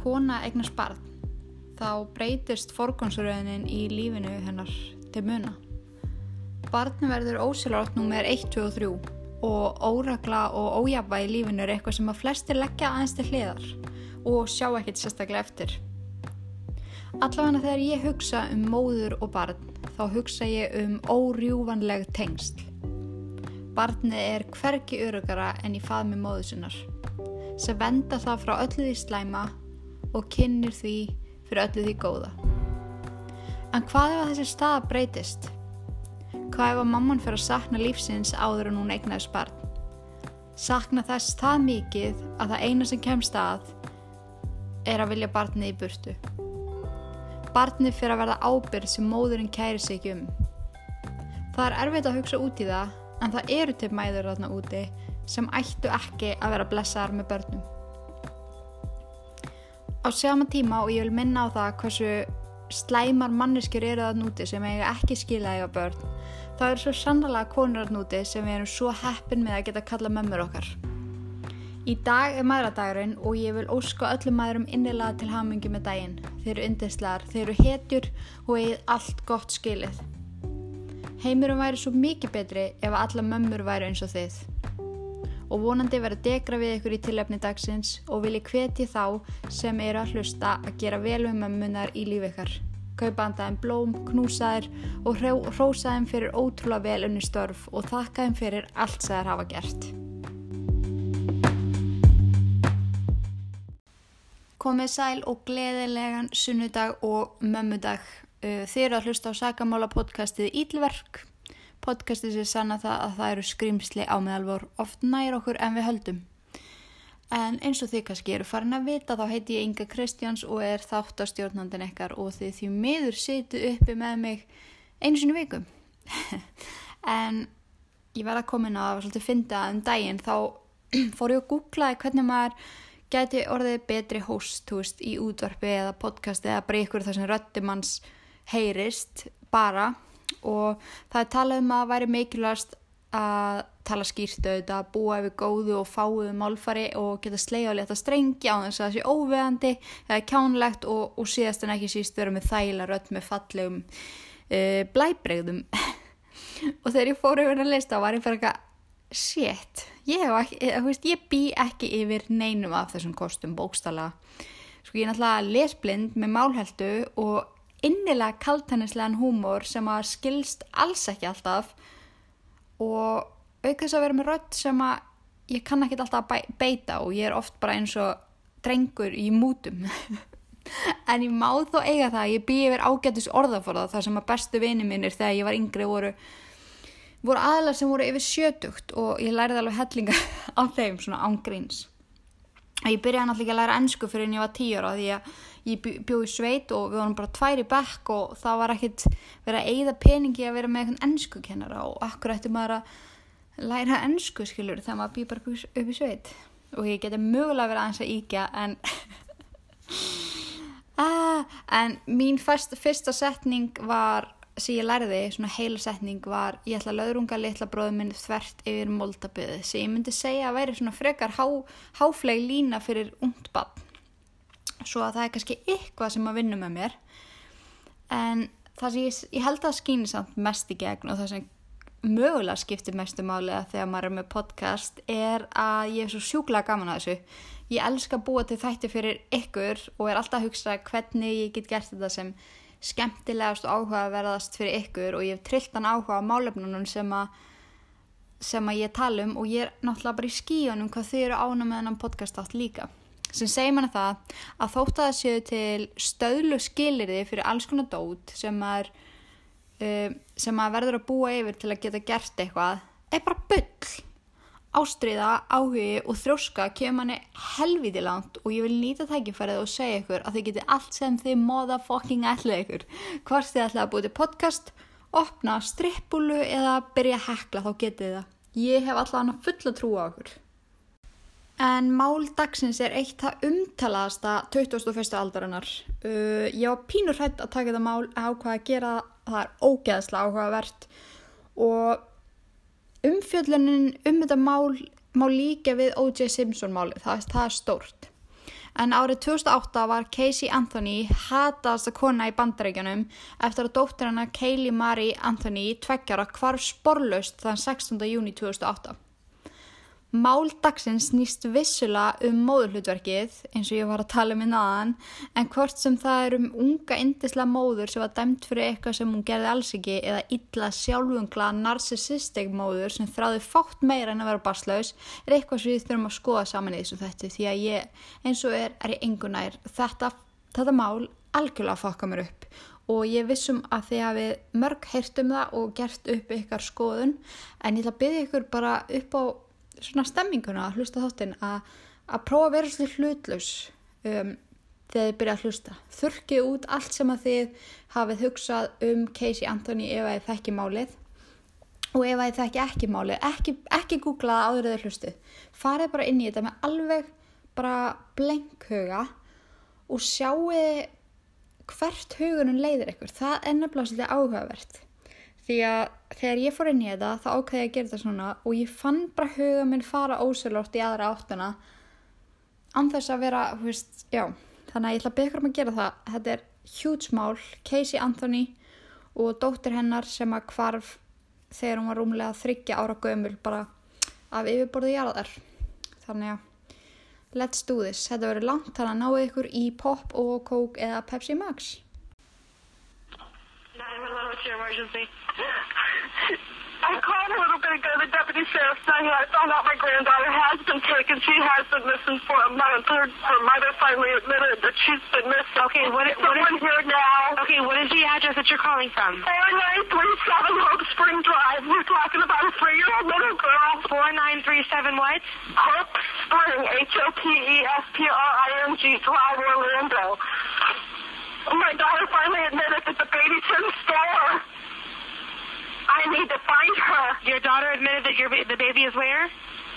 kona eignast barn þá breytist forgómsröðinin í lífinu hennar til muna. Barni verður ósélrátt nummer 1, 2 og 3 og órakla og ójabba í lífinu er eitthvað sem að flestir leggja aðeins til hliðar og sjá ekkert sérstaklega eftir. Allavega þegar ég hugsa um móður og barn þá hugsa ég um órjúvanleg tengsl. Barnið er hverki örugara en í faðmi móðu sinnar sem venda það frá öllu því slæma og kynnir því fyrir öllu því góða. En hvað ef að þessi staða breytist? Hvað ef að mamman fyrir að sakna lífsins áður en hún eignaðist barn? Sakna þess það mikið að það eina sem kemst að er að vilja barnið í burtu. Barnið fyrir að verða ábyrð sem móðurinn kæri sig um. Það er erfitt að hugsa út í það en það eru til mæður þarna úti sem ættu ekki að vera blessaðar með börnum. Á sama tíma og ég vil minna á það hversu slæmar manneskjur eru það núti sem eiga ekki skilaði á börn, þá eru svo sannlega konur það núti sem við erum svo heppin með að geta kalla mömmur okkar. Í dag er maðuradagurinn og ég vil óska öllum maðurum innilega til hamingi með daginn. Þeir eru undislegar, þeir eru hetjur og eigið allt gott skilið. Heimurum væri svo mikið betri ef alla mömmur væri eins og þið og vonandi verða degra við ykkur í tilöfni dagsins og vil ég hvetja þá sem eru að hlusta að gera vel um mömmunar í lífi ykkar. Kaupa andaðum blóm, knúsaðir og hrósaðum fyrir ótrúlega vel unni störf og þakkaðum fyrir allt sem þær hafa gert. Komið sæl og gleðilegan sunnudag og mömmudag. Uh, þið eru að hlusta á Sakamála podcastið Ílverk podcasti sem sanna það að það eru skrimsli á meðalvor oft nær okkur en við höldum. En eins og þið kannski eru farin að vita þá heiti ég Inga Kristjáns og er þáttastjórnandin ekkar og þið því miður situ uppi með mig einu sinu vikum. en ég verða að koma inn á að svolítið fynda um daginn þá fór ég að googlaði hvernig maður gæti orðið betri host veist, í útvarpi eða podcasti eða bara ykkur þar sem röttimanns heyrist bara og það er talað um að væri mikilvægast að tala skýrt auðvitað, að búa yfir góðu og fáuðu málfari og geta sleið á leta strengi á þess að það sé óveðandi eða kjánlegt og, og síðast en ekki síst vera með þægla rött með fallegum uh, blæbregðum og þegar ég fór yfir að lista var ég fyrir eitthvað shit, ég, ekki, ég, veist, ég bý ekki yfir neinum af þessum kostum bókstala sko ég er náttúrulega lesblind með málheldu og innilega kaltennislegan húmor sem að skilst alls ekki alltaf og aukast að vera með rödd sem að ég kann ekki alltaf að beita og ég er oft bara eins og drengur í mútum. En ég má þó eiga það ég bý yfir ágættis orðaforða þar sem að bestu vini mínir þegar ég var yngri voru, voru aðlar sem voru yfir sjötugt og ég læriði alveg hellinga á þeim svona ángríns ég byrjaði náttúrulega að læra ennsku fyrir en ég var tíur á því að ég bjóð í sveit og við varum bara tværi bekk og það var ekkert verið að eigða peningi að vera með einhvern ennsku kennara og akkur ætti maður að læra ennsku skilur þegar maður býð bara upp í sveit. Og ég geti mögulega verið aðeins að íkja en ah, en mín fyrst, fyrsta setning var sem ég lærði, svona heila setning var ég ætla að laurunga litla bróðu minn þvert yfir moldabiði sem ég myndi segja að væri svona frekar há, háfleg lína fyrir ungt bann svo að það er kannski eitthvað sem að vinna með mér. En það sem ég, ég held að skýni samt mest í gegn og það sem mögulega skiptir mestu máli að þegar maður er með podcast er að ég er svo sjúklega gaman að þessu. Ég elska að búa til þætti fyrir ykkur og er alltaf að hugsa hvernig ég get gert þetta sem skemmtilegast og áhugaverðast fyrir ykkur og ég hef trilltan áhuga á málefnunum sem að sem að ég tala um og ég er náttúrulega bara í skíunum hvað þau eru ánum með þennan podcast átt líka sem segir manna það að þótt að það séu til stöðlu skilirði fyrir alls konar dót sem maður uh, sem maður verður að búa yfir til að geta gert eitthvað er bara bull. Ástriða, áhugi og þróska kemur manni helviti langt og ég vil nýta tækifærið og segja ykkur að þið geti allt sem þið móða fokking ætla ykkur. Hvort þið ætla að búið til podcast opna strippulu eða byrja að hekla þá getið það. Ég hef allavega fulla trú á okkur En mál dagsins er eitt það umtalaðasta 21. aldarinnar. Uh, ég var pínur hrætt að taka það mál ákvaða að gera það er ógeðslega áhugavert og umfjöllunin um þetta mál má líka við O.J. Simpson máli, það, það er stórt. En árið 2008 var Casey Anthony hataðasta kona í bandaríkjanum eftir að dóttir hennar Kaylee Marie Anthony tveggjara hvarf sporlaust þann 16. júni 2008. Mál dagsins snýst vissulega um móðurhlutverkið eins og ég var að tala um í naðan en hvort sem það er um unga indislega móður sem var dæmt fyrir eitthvað sem hún gerði alls ekki eða illa sjálfungla narsisistik móður sem þráði fátt meira en að vera barslaus er eitthvað sem við þurfum að skoða saman í þessu þetta því að ég eins og er er ég engunær þetta, þetta mál algjörlega fokka mér upp og ég vissum að þið hafið mörg heyrt um það og gert upp ykkar skoðun en ég ætla að byggja ykkur bara upp á svona stemminguna að hlusta þáttinn að, að prófa að vera svolítið hlutlaus um, þegar þið byrja að hlusta. Þurkið út allt sem að þið hafið hugsað um Casey Anthony ef að þið þekki málið og ef að þið þekki ekki málið, ekki, ekki googlaða áður eða hlustu. Farið bara inn í þetta með alveg bara blenkhuga og sjáu hvert hugunum leiðir ykkur. Það er nefnilega svolítið áhugavert því að þegar ég fór inn í þetta þá ákveði ég að gera þetta svona og ég fann bara huga minn fara ósölort í aðra áttuna anþess að vera, hú veist, já. Þannig að ég ætla að byggja um að gera það. Þetta er huge mál, Casey Anthony og dóttir hennar sem að hvarf þegar hún var rúmlega þryggja ára gömul bara af yfirborðu jarðar. Þannig að let's do this, þetta verður langt þannig að náðu ykkur í pop og coke eða Pepsi Max 911, what's your emergency? I called a little bit ago. The deputy sheriff said I found out my granddaughter has been taken. She has been missing for a month. Her, her mother finally admitted that she's been missing. Okay, what, what Someone is, here now. okay, what is the address that you're calling from? 4937 Hope Spring Drive. We're talking about a three-year-old little girl. 4937 what? Hope Spring, H-O-P-E-S-P-R-I-N-G Drive, Orlando. My daughter finally admitted that the baby's in the store. I need to find her. Your daughter admitted that your ba- the baby is where?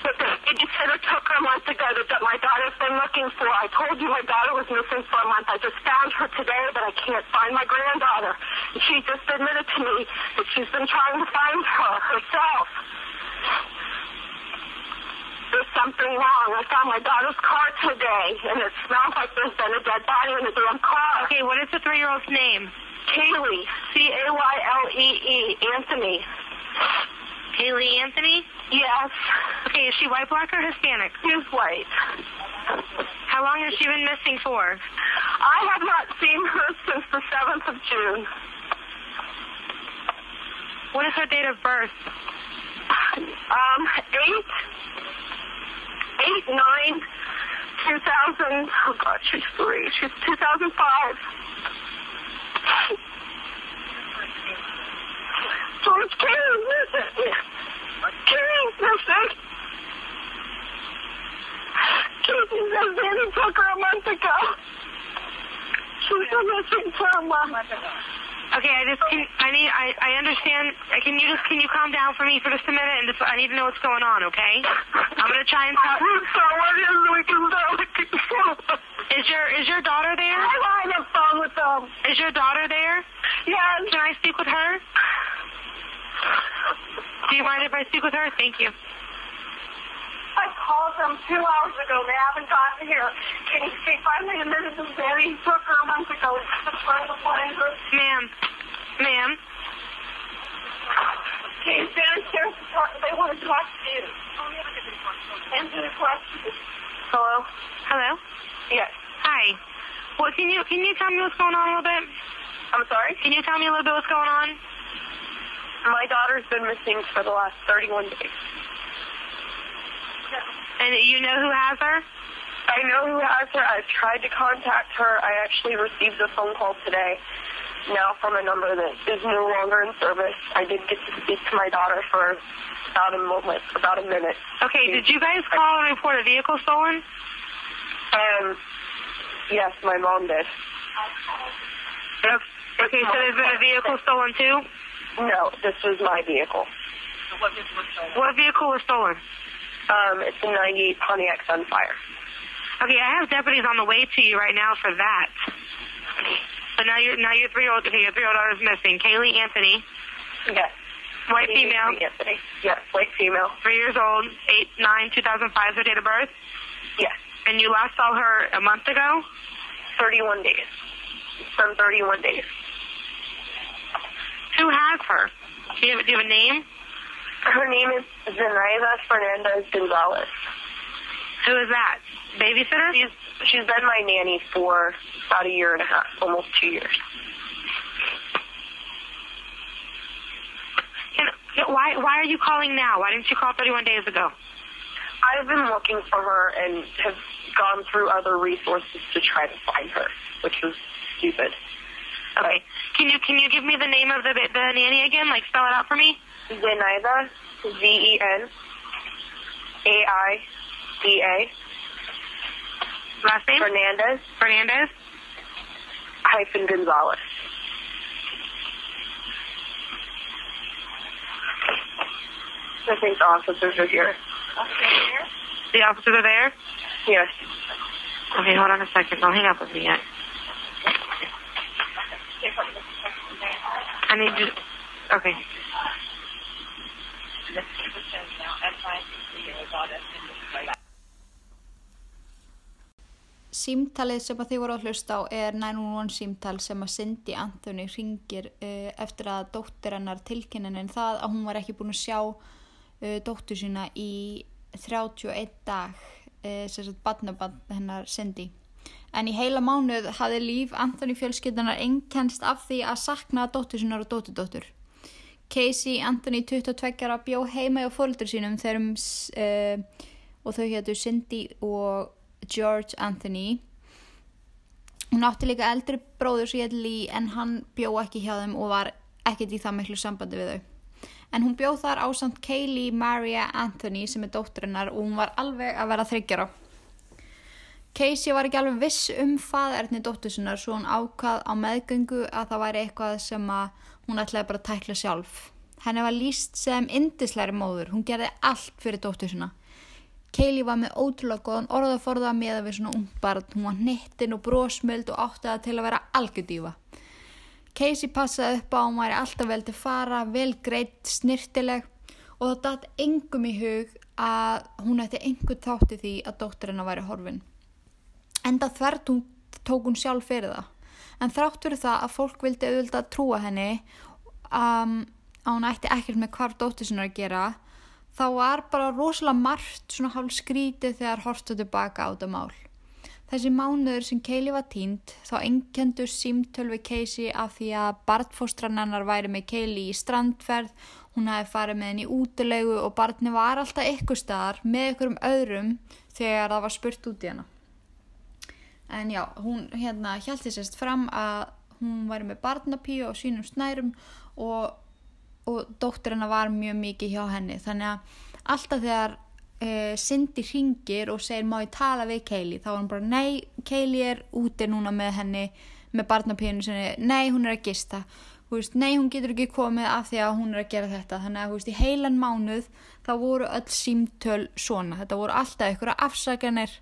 But the babysitter took her months ago that, that my daughter's been looking for. I told you my daughter was missing for a month. I just found her today, but I can't find my granddaughter. And she just admitted to me that she's been trying to find her herself. Something wrong. I found my daughter's car today, and it smells like there's been a dead body in the damn car. Okay, what is the three-year-old's name? Kaylee, C-A-Y-L-E-E, Anthony. Kaylee Anthony? Yes, Okay, is she white, black, or Hispanic? She's white. How long has she been missing for? I have not seen her since the 7th of June. What is her date of birth? Um, 8, 8, 9, 2000, oh God, she's three. She's 2005. George Kaylee's missing. Kaylee's missing. Casey says Danny took her a month ago. She's been missing a month. Okay, I just can I need I I understand. Can you just can you calm down for me for just a minute and just I need to know what's going on, okay? I'm gonna try and talk. Is we can do? Is your is your daughter there? I'm on the phone with them. Is your daughter there? Yes. Can I speak with her? Do you mind if I speak with her? Thank you. I called them two hours ago. They haven't gotten here. Can you see finally admitted to took her a month ago. It's trying to find her. Ma'am. Ma'am. Can you downstairs to talk? They want to talk to you. Answer the question. Hello? Hello? Yes. Hi. Well can you can you tell me what's going on a little bit? I'm sorry? Can you tell me a little bit what's going on? My daughter's been missing for the last 31 days. And you know who has her? I know who has her. I've tried to contact her. I actually received a phone call today, now from a number that is no longer in service. I did get to speak to my daughter for about a moment, about a minute. Okay, did you guys call and report a vehicle stolen? Um, yes, my mom did. Okay, so there's been a vehicle stolen too? No, this was my vehicle. What vehicle was stolen? Um, it's a 98 Pontiac Sunfire. Okay, I have deputies on the way to you right now for that. But now your now your three year old okay, your three year old daughter's missing. Kaylee Anthony, Yes. white female, Anthony. Yes, white female. three years old, eight nine two thousand five is her date of birth. Yes. And you last saw her a month ago? 31 days. It's 31 days. Who has her? Do you have, do you have a name? Her name is Zenaida Fernandez Gonzalez. Who is that? Babysitter? She's she's been my nanny for about a year and a half, almost two years. Can, why why are you calling now? Why didn't you call 31 days ago? I've been looking for her and have gone through other resources to try to find her, which was stupid. Okay. Can you can you give me the name of the the nanny again? Like spell it out for me. Zenaida, Z E N A I D A Last name? Fernandez Fernandez. hyphen Gonzalez. I think the officers are here. The officers are there. Yes. Okay, hold on a second. Don't hang up with me yet. I need you. Okay. Símtalið sem að þið voru að hlusta á er 911 símtal sem að Cindy Anthony ringir uh, eftir að dóttir hennar tilkynnin það að hún var ekki búin að sjá uh, dóttur sína í 31 dag, uh, sem sagt badnaband hennar Cindy. En í heila mánuð hafði líf Anthony fjölskyldanar einkennst af því að sakna dóttur sínar og dótturdóttur. Casey Anthony 22 ára bjó heima á fóldur sínum þegar uh, og þau hétu Cindy og George Anthony. Hún átti líka eldri bróður sem hétt Lee en hann bjó ekki hjá þeim og var ekkert í það miklu sambandi við þau. En hún bjó þar á samt Kaylee Maria Anthony sem er dótturinnar og hún var alveg að vera þryggjara Casey var ekki alveg viss um faðerni dóttur sinnar svo hún ákvað á meðgöngu að það væri eitthvað sem að hún ætlaði bara að tækla sjálf henni var líst sem indisleiri móður hún gerði allt fyrir dóttur sinna Kaylee var með ótrúlega góðan orðaforða með að við svona ung barn, hún var nittin og brósmöld og átti það til að vera algjördýfa. Casey passaði upp á að hún væri alltaf vel til fara, vel greitt, snirtileg og það datt engum í hug að hún ætti einhver þátti því að dótturina væri horfin. Enda þvert hún tók hún sjálf fyrir það. En þrátt fyrir það að fólk vildi auðvitað trúa henni um, að hún ætti ekkert með hvar dóttur sinna að gera þá var bara rosalega margt svona hálf skrítið þegar hortu tilbaka á þetta mál. Þessi mánuður sem Kaylee var tínt þá enkendur símtöl við Casey af því að barnfóstran hennar væri með Kaylee í strandferð, hún hafi farið með henni í útilegu og barni var alltaf ykkur staðar með ykkur um öðrum þegar það var spurt út í hana. En já, hún hérna hjælti sérst fram að hún væri með barnapíu og sínum snærum og og dóttir hennar var mjög mikið hjá henni. Þannig að alltaf þegar uh, Cindy ringir og segir má ég tala við Kaylee? þá var hann bara nei, Kaylee er úti núna með henni með barnapíðinu sinni, nei hún er að gista. Veist, nei hún getur ekki komið af því að hún er að gera þetta. Þannig að veist, í heilan mánuð þá voru öll símtöl svona. Þetta voru alltaf ykkur afsaganir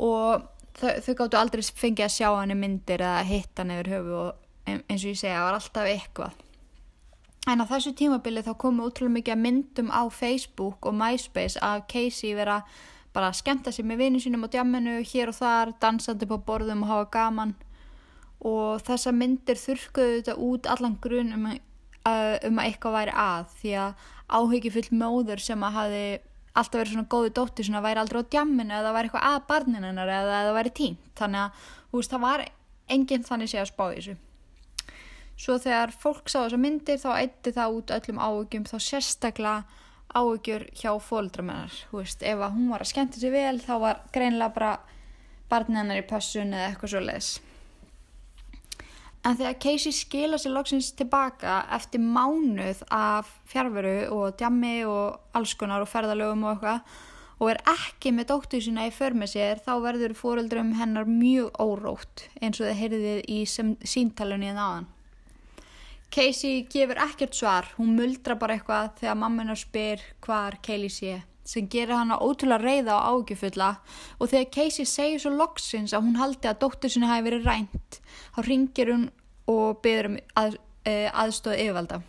og þau, þau gáttu aldrei fengið að sjá henni myndir eða hitt hann yfir höfu og eins og ég segja, það var alltaf eitthvað. En á þessu tímabili þá komu útrúlega mikið myndum á Facebook og MySpace að Casey vera bara að skemta sig með vinnu sínum á djamminu hér og þar, dansandi på borðum og hafa gaman. Og þessa myndir þurrkuðu þetta út allan grunn um, uh, um að eitthvað væri að því að áhyggjufull móður sem að hafi alltaf verið svona góði dóttir svona væri aldrei á djamminu eða væri eitthvað að barnin hennar eða það væri tínt þannig að veist, það var enginn þannig sé að spá í þessu. Svo þegar fólk sá þessa myndir þá eitti það út öllum áhugjum þá sérstaklega áhugjur hjá fóldramennar. Ef hún var að skemmta sér vel þá var greinlega bara barnið hennar í passun eða eitthvað svo leiðis. En þegar Casey skila sér loksins tilbaka eftir mánuð af fjárveru og djammi og alls konar og ferðalögum og eitthvað og er ekki með dóttu sína í för með sér þá verður fóreldrum hennar mjög órótt eins og þið heyrðið í síntalunni en aðan. Casey gefur ekkert svar, hún muldra bara eitthvað þegar mamma spyr hvar Kaylee sé sem gerir hana ótrúlega reyða og ágjufulla og þegar Casey segir svo loksins að hún haldi að dóttur sinni hafi verið rænt þá ringir hún og byrður um að, uh, aðstóð yfirvalda.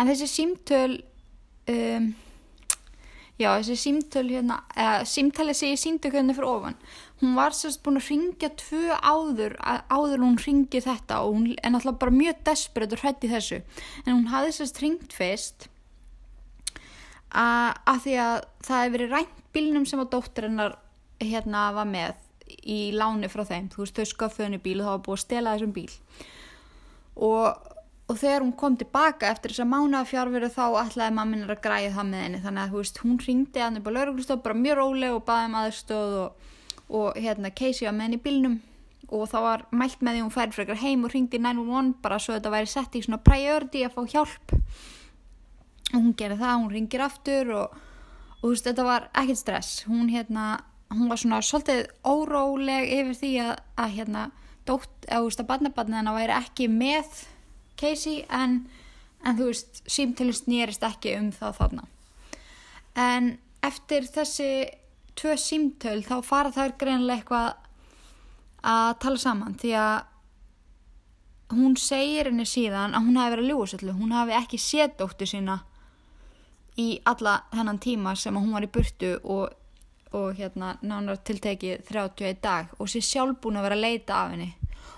En þessi símtöl, um, Já, þessi símtöl hérna, eða símtali síndi hérna fyrir ofan, hún var sérst búin að ringja tvö áður, áður en hún ringi þetta hún er náttúrulega bara mjög desperate og hrætt í þessu. En hún hafði sérst ringt fyrst að, að því að það hefði verið rænt bílnum sem að dóttir hennar hérna var með í láni frá þeim. Þú veist, þau sköfðu henni bíl og það var búið að stela þessum bíl. Og, og þegar hún kom tilbaka eftir þess að mánuða fjárveru þá ætlaði mamminar að græða það með henni þannig að veist, hún ringdi hann upp á lauruglustof bara mjög róleg og baði um aðstóð og, og hérna Casey var með henni bílnum og það var mælt með því hún færi frekar heim og ringdi 911 bara svo þetta væri sett í svona priority að fá hjálp hún gerir það, hún ringir aftur og, og þú veist, þetta var ekkert stress. Hún hérna, hún var svona svolítið óróleg yfir því að, að hérna, dótt, eða þú veist, að barnabarnið hennar væri ekki með Casey en, en þú veist, símtölu snýrist ekki um það þarna. En eftir þessi tvö símtöl þá fara þær greinilega eitthvað að tala saman því að hún segir henni síðan að hún hafi verið að ljúa svolítið, hún hafi ekki séð dóttu sína í alla þennan tíma sem hún var í burtu og, og hérna nánar tiltekið 31 dag og sé sjálf búin að vera að leita af henni.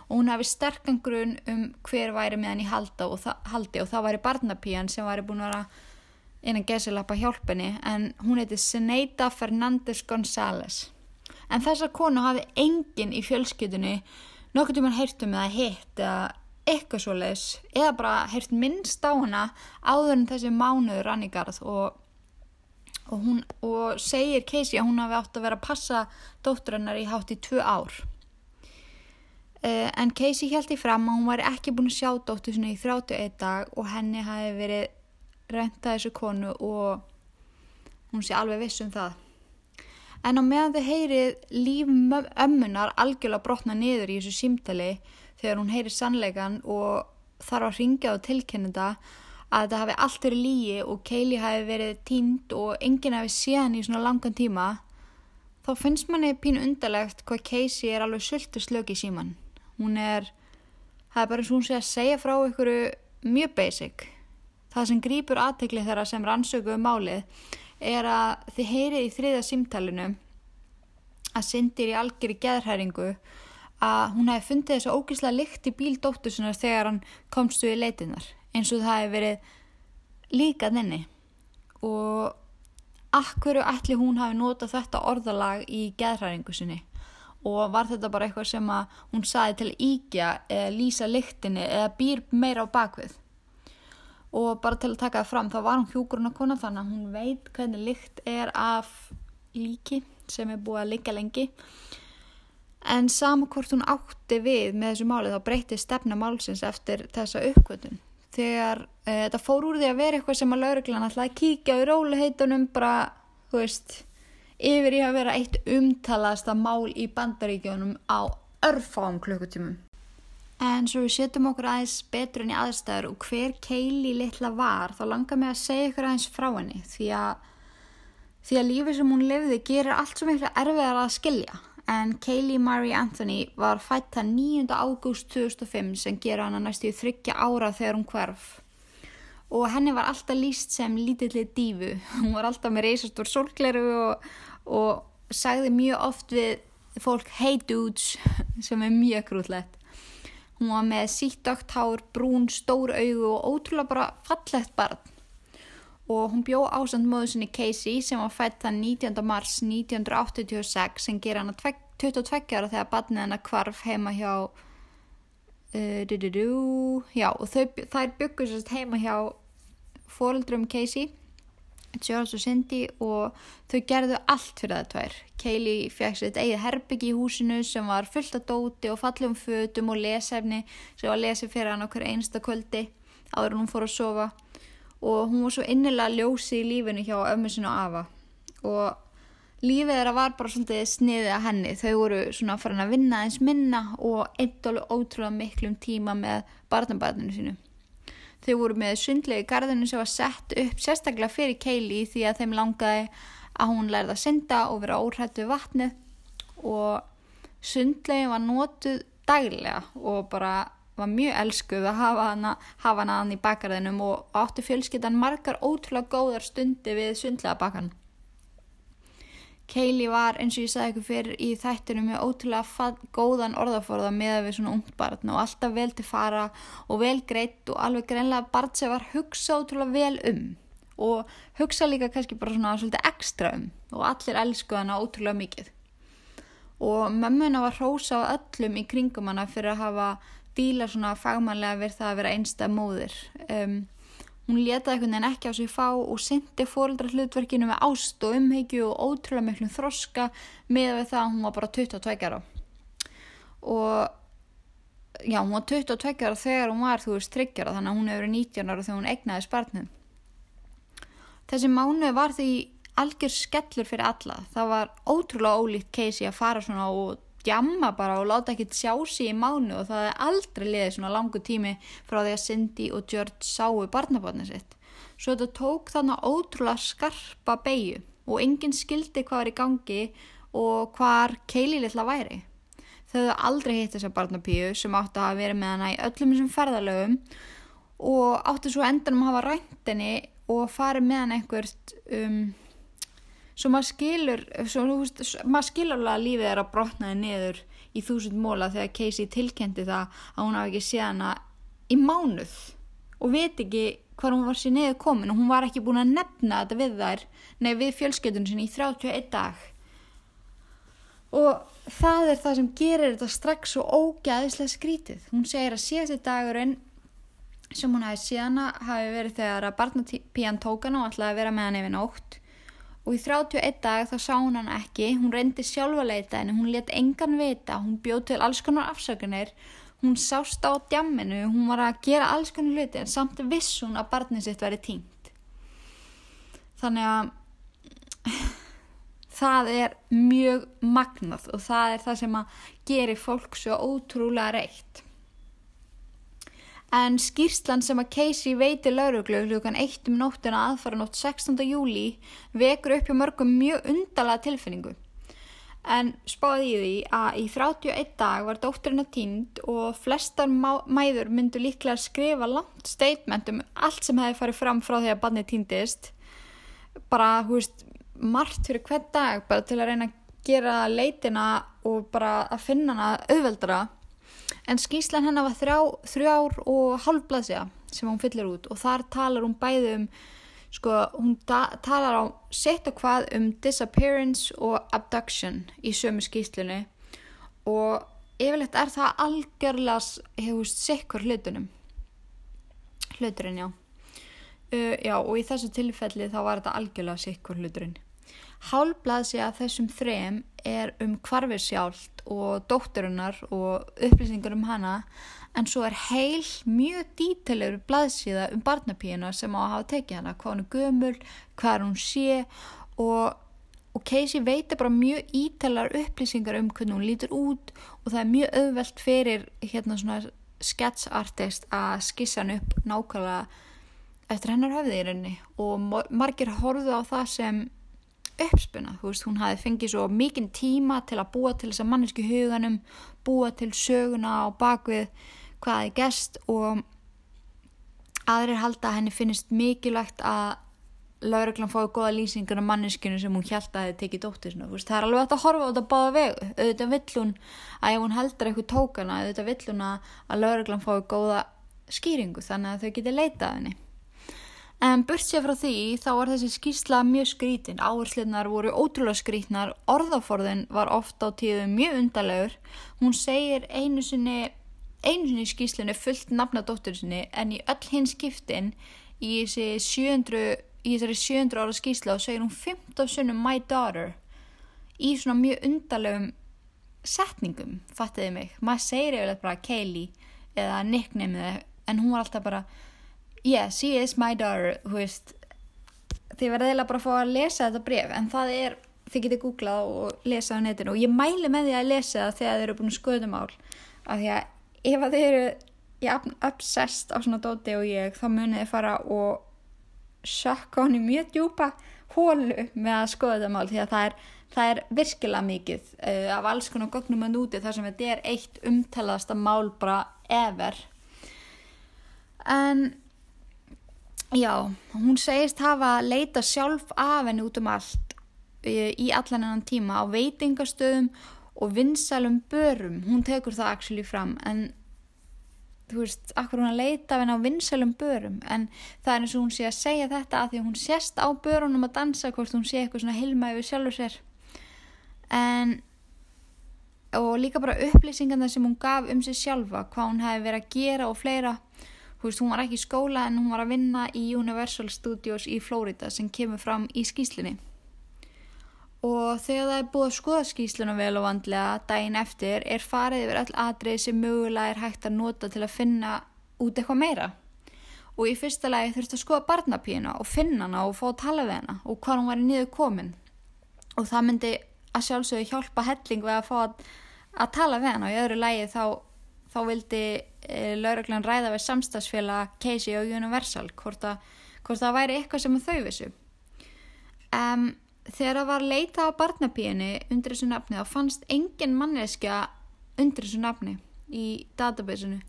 Og hún hafi sterkan grunn um hver væri með henni halda og það, haldi og það væri barnapíjan sem væri búin að vera innan gesilappa hjálpenni en hún heiti Seneita Fernandes González. En þessa konu hafi enginn í fjölskyldunni. Nokkuð tímann heyrt um eða hitt eða eitthvað svo leis eða bara heyrt minnst á hana áður en þessi mánuður rann í garð og, og, hún, og segir Casey að hún hafi átt að vera að passa dóttur hennar í hátt í tvö ár. Uh, en Casey held í fram að hún var ekki búin að sjá dóttur sinni í 31 dag og henni hafi verið reyntað þessu konu og hún sé alveg viss um það. En á meðan þið heyrið líf ömmunar algjörlega brotna niður í þessu símtali þegar hún heyrir sannleikan og þarf að ringja og tilkynna þetta að þetta hafi allt verið lígi og Keili hafi verið tínd og enginn hafi séð hann í svona langan tíma þá finnst manni pínu undarlegt hvað Casey er alveg sultur slök í síman. Hún er, það er bara eins og hún sé að segja frá ykkur mjög basic. Það sem grýpur aðtekli þeirra sem rannsökuðu málið er að þið heyrið í þriða símtalinu að syndir í algjörði geðhæringu að hún hefði fundið þessu ógíslega lykt í bíl dóttur sinnar þegar hann komst við leitinnar eins og það hefði verið líka þenni og akkurru ætli hún hafi notað þetta orðalag í geðhæringu sinni? Og var þetta bara eitthvað sem að hún saði til íkja eða lýsa lyktinni eða býr meira á bakvið og bara til að taka það fram þá var hún hjúkurinn að kona þannig að hún veit hvernig lykt er af líki sem er búið að liggja lengi en sama hvort hún átti við með þessu máli þá breytti stefna málsins eftir þessa uppkvötun þegar e, þetta fór úr því að vera eitthvað sem að lauruglan ætlaði að kíkja í róliheitunum bara, þú veist yfir í að vera eitt umtalaðasta mál í bandaríkjónum á örfáum klukkutímum En svo við setjum okkur aðeins betur enn í aðstæður og hver Keili litla var, þá langar mig að segja ykkur aðeins frá henni því að, því að lífið sem hún lifði gerir allt svo miklu erfiðar að skilja. En Keili Marie Anthony var fætt það 9. ágúst 2005 sem gera hana næstu í þryggja ára þegar hún hverf. Og henni var alltaf líst sem lítilli dífu. Hún var alltaf með reysastór sólgleru og, og sagði mjög oft við fólk hey dudes sem er mjög grútlegt. Hún var með síttakt hár, brún, stór augu og ótrúlega bara fallegt barn. Og hún bjó ásand móðu sinni Casey sem var fætt þann 19. mars 1986 sem ger hana 22 ára þegar barnið hennar kvarf heima hjá uh, du, du, du, já, og þau, þær byggur sérst heima hjá fóreldrum Casey George og Cindy og þau gerðu allt fyrir það tvær. Kaylee fekk sér eitt eigið herbyggi í húsinu sem var fullt af dóti og fallum fötum og lesefni sem var lesið fyrir hann okkur einsta kvöldi áður en hún fór að sofa og hún var svo innilega ljósi í lífinu hjá ömmu sinu og afa og lífið þeirra var bara svolítið sniðið að henni. Þau voru svona farin að vinna eins minna og eitt alveg ótrúlega miklum tíma með barnabarninu sínu. Þau voru með sundlegu garðinu sem var sett upp sérstaklega fyrir Keili því að þeim langaði að hún lærði að synda og vera óhrætt við vatnið og sundlegin var notuð daglega og bara var mjög elskuð að hafa hana, hafa hana hann í bakgarðinum og átti fjölskyttan margar ótrúlega góðar stundi við sundlega bakan. Kaylee var eins og ég sagði ykkur fyrir í þættinu með ótrúlega góðan orðaforða með við svona ungt barn og alltaf vel til fara og vel greitt og alveg greinlega barn sem var hugsa ótrúlega vel um og hugsa líka kannski bara svona svolítið ekstra um og allir elsku hana ótrúlega mikið og mömmuna var hrósa á öllum í kringum hana fyrir að hafa díla svona fagmannlega við það að vera einstað móðir. Um, hún letaði einhvern veginn ekki á sig fá og syndi fóröldra hlutverkinu með ást og umhyggju og ótrúlega miklum þroska með við það að hún var bara 22 ára. Og já, hún var 22 ára þegar hún var þú veist 30 ára þannig að hún hefur verið 19 ára þegar hún egnaði spartnum þessi mánu var því algjör skellur fyrir alla. Það var ótrúlega ólíkt Casey að fara svona og djamma bara og láta ekkert sjá sig í mánu og það er aldrei liðið svona langu tími frá því að Cindy og George sáu barnabarni sitt. Svo þetta tók þannig ótrúlega skarpa beigju og enginn skildi hvað var í gangi og hvar Kaylee litla væri. Þau hefðu aldrei hitt þessa barnapíu sem átti að vera með hana í öllum þessum ferðalögum og átti svo endanum að hafa rænt henni og farið með hann einhvert um svo maður skilur svo, veist, maður skilur alveg að lífið er að brotnaði niður í þúsund móla þegar Casey tilkendi það að hún hafi ekki séð hana í mánuð og veit ekki hvað hún var sér niður komin og hún var ekki búin að nefna þetta við þær nei við fjölskyldun sinni í 31 dag. Og það er það sem gerir þetta strax svo ógæðislega skrítið. Hún segir að síðasti dagurinn sem hún hafi síðana hafi verið þegar að barnapíjan tók hana og ætlaði að vera með hann yfir nótt og í 31 dag þá sá hún hann ekki, hún reyndi sjálfa leita en hún let engan vita, hún bjóð til alls konar afsökunir, hún sást á djamminu, hún var að gera alls konar hluti en samt viss hún að barnið sitt væri tínt. Þannig að það er mjög magnað og það er það sem að geri fólk svo ótrúlega reitt. En skýrslan sem að Casey veiti lauruglu hlukan 1 um nóttina aðfara nótt 16. júli vekur upp hjá mörgum mjög undalega tilfinningu. En spáði í því að í 31 dag var dótturinn að tínd og flestar mæður myndu líklega að skrifa langt statement um allt sem hefði farið fram frá því að barnið tíndist. Bara, hú veist, margt fyrir hvern dag bara til að reyna að gera leitina og bara að finna hana auðveldra en skýslan hennar var þrjá, þrjár og halvblaðsja sem hún fyllir út og þar talar hún bæði um sko, hún talar á sett og hvað um disappearance og abduction í sömu skýslunni og yfirleitt er það algjörlega hefust sikkur hlutunum. Hluturinn já. Uh, já og í þessu tilfelli þá var þetta algjörlega sikkur hluturinn. Hálfblaðsja þessum þrem er um hvarfið sjálft og dótturinnar og upplýsingar um hana en svo er heil mjög dítilegur blaðsíða um barnapíuna sem á að hafa tekið hana, hvað hún er gömul, hvað hún sé og, og Casey veitir bara mjög ítalar upplýsingar um hvernig hún lítur út og það er mjög auðvelt fyrir hérna svona sketsartist að skissa hann upp nákvæmlega eftir hennar höfði í rauninni. Og margir horfðu á það sem uppspuna, þú veist, hún hafi fengið svo mikinn tíma til að búa til þess að mannesku huganum, búa til söguna og bakvið hvað er gest og aðrir halda að henni finnist mikilvægt að lauruglan fái goða lýsingar af manneskinu sem hún held að þið tekið dóttir sinna, það er alveg að horfa á þetta báða vegu, auðvitað vill hún að ef hún heldur eitthvað tókana, auðvitað vill hún að lauruglan fái góða skýringu þannig að þau geti leitað henni En sér frá því þá var þessi skýrsla mjög skrítin, áherslunar voru ótrúlega skrítnar, orðaforðin var ofta á tíðu mjög undalegur. Hún segir einu sinni, einu sinni í skýrslunni fullt nafna dóttur sinni en í öll hins skiptin í þessi 700, í þessari 700 ára skýrsla og segir hún 15 sunnum my daughter í svona mjög undalegum setningum, fattiði mig. Maður segir yfirlega bara Kaylee eða nickname en hún var alltaf bara yeah, she is my daughter veist. Þið verða eða bara að fá að lesa þetta bref en það er, þið getið googlað og lesa á netinu. Og ég mæli með því að lesa það þegar þið eru búin að skoða mál af því að ef að þið eru ég obsessed á svona dóti og ég þá munið þið fara og sökka honni mjög djúpa hólu með að skoða þetta mál því að það er, það er virkilega mikið uh, af alls konar gognum að núti þar sem þetta er eitt umtalaðasta mál bara ever. En Já, hún segist hafa leita sjálf af henni út um allt í, í allan enn tíma á veitingastöðum og vinsælum börum, hún tekur það actually fram en þú veist, akkur hún að leita af henn á vinsælum börum? En það er eins og hún sé að segja þetta að því að hún sést á börunum að dansa hvort hún sé eitthvað svona hilma yfir sjálfur sér. En og líka bara upplýsingarna sem hún gaf um sig sjálfa, hvað hún hefði verið að gera og fleira, þú veist, hún var ekki í skóla en hún var að vinna í Universal Studios í Florida sem kemur fram í skýslinni og þegar það er búið að skoða skýsluna vel og vandlega daginn eftir er farið yfir all atrið sem mögulega er hægt að nota til að finna út eitthvað meira. Og í fyrsta lagi þurfti að skoða barnapíuna og finna hana og fá að tala við hana og hvað hún var í niður komin og það myndi að sjálfsögðu hjálpa helling við að fá að, að tala við hana. Og í öðru lagi þá, þá vildi e, lauruglan ræða við samstagsfélag Casey og Universal hvort, að, hvort það væri eitthvað sem þau vissu. Um, þegar það var leita á barnapíunni undir þessu nafni þá fannst engin manneskja undir þessu nafni í databasinu.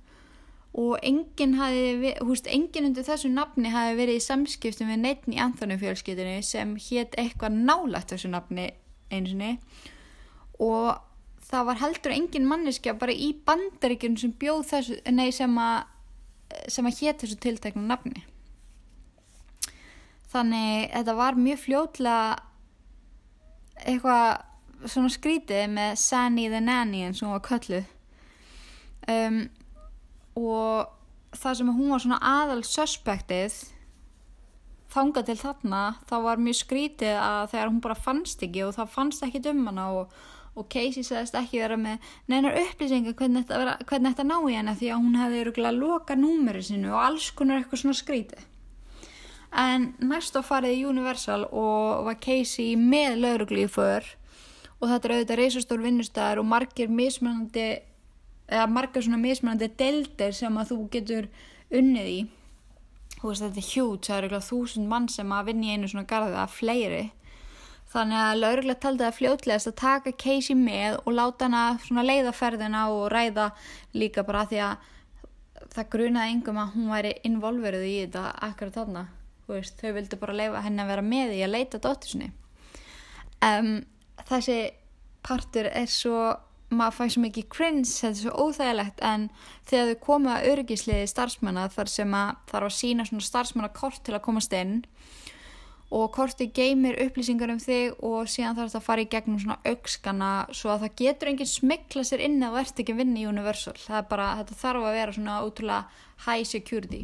Og engin, hafi, húst, engin undir þessu nafni hafi verið í samskiptum við neittn í Anthony fjölskyldinu sem hétt eitthvað nálægt þessu nafni einsinni og það var heldur engin manneskja bara í bandaríkjum sem bjóð þessu, nei sem að sem að hétt þessu tiltekna nafni. Þannig þetta var mjög fljótlega eitthvað svona skrítið með Sanny the Nanny eins og hún var kölluð. Um, og það sem hún var svona aðal suspektið þanga til þarna þá var mjög skrítið að þegar hún bara fannst ekki og það fannst ekki um hana og, og Casey segðist ekki vera með neinar upplýsingar hvernig þetta, ná í hana því að hún hefði öruglega loka númeri sinu og alls konar eitthvað svona skrítið. En næst á farið í Universal og var Casey með lauruglu í för. Og þetta er auðvitað reysastór vinnustæðar og margir mismunandi eða margir svona mismunandi deldir sem að þú getur unnið í. Þú veist þetta er hjút það eru eitthvað þúsund mann sem að vinna í einu svona garði að fleiri þannig að lauruglega taldi það fljótlegast að taka Casey með og láta hana leiðaferðina og ræða líka bara því að það grunaði yngum að hún væri involverið í þetta akkurat þarna. Veist, þau vildi bara leifa henni að vera með í að leita dóttursinni um, þessi partur er svo maður fæði svo mikið cringe, þetta er svo óþægilegt en þegar þau komu að örgisliði starfsmanna þar sem að þarf að sína svona starfsmannakort til að komast inn og korti geymir upplýsingar um þig og síðan þarf þetta að fara í gegnum svona aukskana svo að það getur enginn smikla sér inn að þú ert ekki vinn í Universal það er bara, þetta þarf að vera svona ótrúlega high security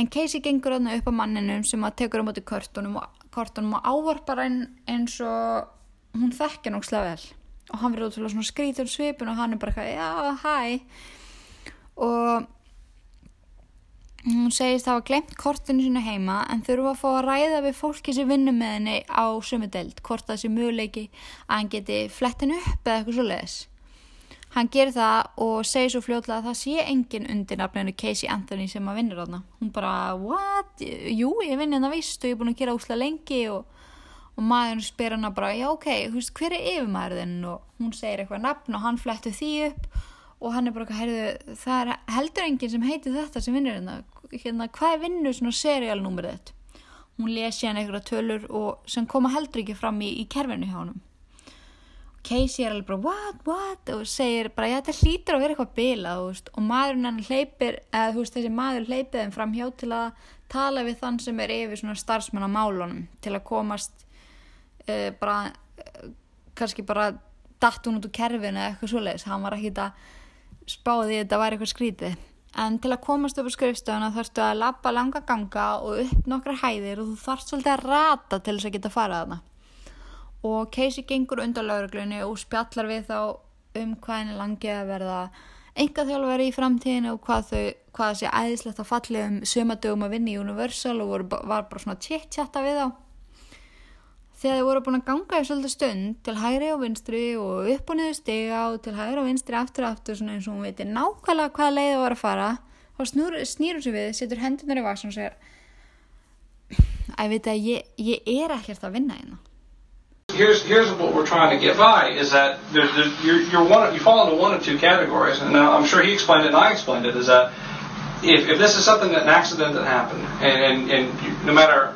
En Casey gengur aðna upp á manninum sem að tekur á móti kortunum og, kortunum og ávarpar henn eins og hún þekkja nógslega vel. Og hann verður útrúlega svona skrítur svipun og hann er bara eitthvað, já, hæ. Og hún segist að hafa glemt kortinu sína heima en þurfa að fá að ræða við fólki sem vinnur með henni á sömu deild. Hvort það sé möguleiki að hann geti flettin upp eða eitthvað svo leiðis. Hann gerir það og segir svo fljóðlega að það sé engin undir nafninu Casey Anthony sem að vinnur þarna. Hún bara, what? Jú, ég vinn hérna vist og ég er búin að gera úslega lengi og, og maður spyr hana bara, já ok, hver er yfirmæðurinn? Og hún segir eitthvað nafn og hann flettur því upp og hann er bara, heyrðu, það er heldur enginn sem heitir þetta sem vinnur hérna. hérna hvað er vinnur svona seriálnúmerið þetta? Hún lesi hann eitthvað tölur og sem koma heldur ekki fram í, í kerfinu hjá hann. Casey er alveg bara what, what og segir bara já þetta hlýtur að vera eitthvað bila og maðurinn hann hleypir eða þú veist þessi maður hleypir þeim fram hjá til að tala við þann sem er yfir svona starfsmenn á málunum til að komast uh, bara uh, kannski bara datt hún út úr kerfinu eða eitthvað svoleiðis hann var að spáði þetta væri eitthvað skrítið en til að komast upp á skrifstöðuna þarfstu að lappa langa ganga og upp nokkra hæðir og þú þarfst svolítið að rata til þess að geta farað þarna og Casey gengur undan lauruglunni og spjallar við þá um hvað henni langið að verða enga þjálfari í framtíðinu og hvað þau, hvað sé æðislegt að falli um sömadögum að vinna í Universal og voru, var bara svona tjitt-tjatta við þá. Þegar þau voru búin að ganga í svolítið stund til hægri og vinstri og upp og niður stiga og til hægri og vinstri aftur og aftur eins og hún veitir nákvæmlega hvaða leið það var að fara þá snýrur sér við, setur hendunar í vaksin og segir að ég veit að ég, ég er ekkert að vinna hérna. Here's here's what we're trying to get by is that there's, there's, you're, you're one you fall into one of two categories, and now I'm sure he explained it and I explained it is that if, if this is something that an accident that happened, and and, and you, no matter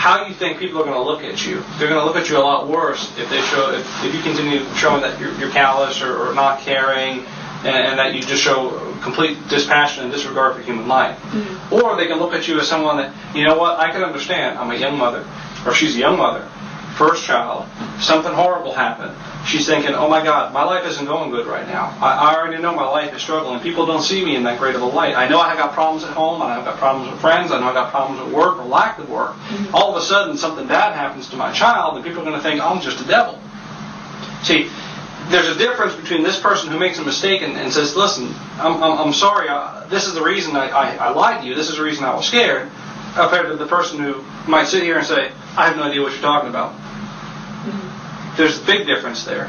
how you think people are going to look at you. They're going to look at you a lot worse if they show if, if you continue showing that you're, you're callous or, or not caring, and, and that you just show complete dispassion and disregard for human life. Mm-hmm. Or they can look at you as someone that you know what I can understand. I'm a young mother, or she's a young mother, first child. Something horrible happened. She's thinking, oh my God, my life isn't going good right now. I, I already know my life is struggling. People don't see me in that great of a light. I know I have got problems at home. I have got problems with friends. I know I've got problems at work or lack of work. All of a sudden, something bad happens to my child, and people are going to think I'm just a devil. See, there's a difference between this person who makes a mistake and, and says, listen, I'm, I'm, I'm sorry, uh, this is the reason I, I, I lied to you, this is the reason I was scared, compared to the person who might sit here and say, I have no idea what you're talking about. There's a big difference there.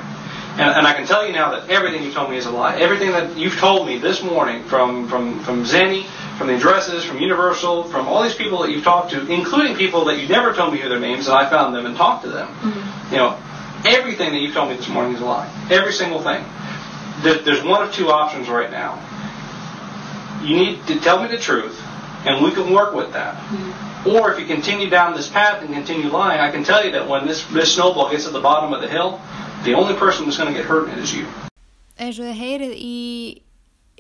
And, and I can tell you now that everything you told me is a lie. Everything that you've told me this morning from, from, from Zenny, from the addresses, from Universal, from all these people that you've talked to, including people that you never told me who their names, and I found them and talked to them. Mm-hmm. You know, everything that you've told me this morning is a lie. Every single thing. There- There's one of two options right now. You need to tell me the truth, and we can work with that. Or if you continue down this path and continue lying, I can tell you that when this, this snowball gets at the bottom of the hill, the only person that's going to get hurt in it is you. eins og þið heyrið í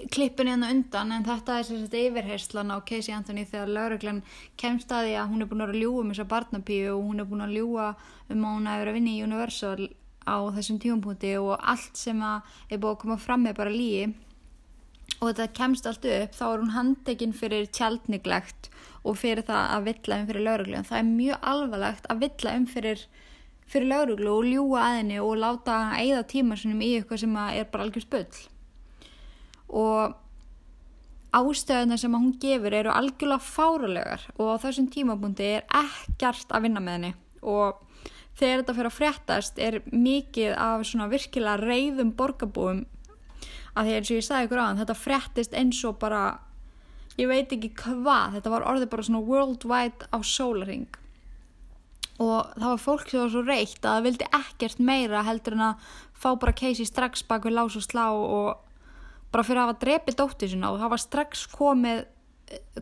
klippinu hérna undan en þetta er sem sagt yfirherslan á Casey Anthony þegar lauruglan kemst að því að hún er búin að vera að ljúga um þessa barnapíu og hún er búin að ljúga um að hún hefur verið að vinna í Universal á þessum tímapunkti og allt sem að er búið að koma fram með bara lígi og þetta kemst allt upp þá er hún handtekinn fyrir tjaldniglegt og fyrir það að villa um fyrir lauruglu það er mjög alvarlegt að villa um fyrir fyrir lauruglu og ljúga að henni og láta eigða tíma í eitthvað sem að er bara algjör spull og ástöðuna sem að hún gefur eru algjörlega fáralegar og á þessum tímabundi er ekkert að vinna með henni. Og þegar þetta fyrir að fréttast er mikið af svona virkilega reyðum borgarbúum að því eins og ég sagði ykkur aðan þetta fréttist eins og bara ég veit ekki hvað, þetta var orðið bara svona worldwide á sólaring og það var fólk sem var svo reitt að það vildi ekkert meira heldur en að fá bara Casey strax bak við lás og slá og bara fyrir að hafa drepið dóttir sinna og það var strax komið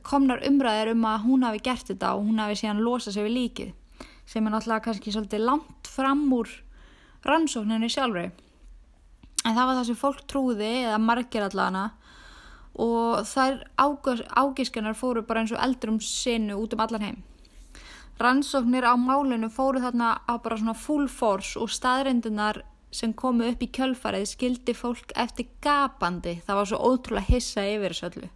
komnar umræðir um að hún hafi gert þetta og hún hafi síðan losað sig við líkið sem er náttúrulega kannski svolítið langt fram úr rannsókninni sjálfri en það var það sem fólk trúði eða margir allana og þær ágiskunar fóru bara eins og eldur um sinu út um allan heim rannsóknir á málinu fóru þarna á bara svona full force og staðreindunar sem komu upp í kjölfarið skildi fólk eftir gapandi. Það var svo ótrúlega hissa yfir þessu öllu.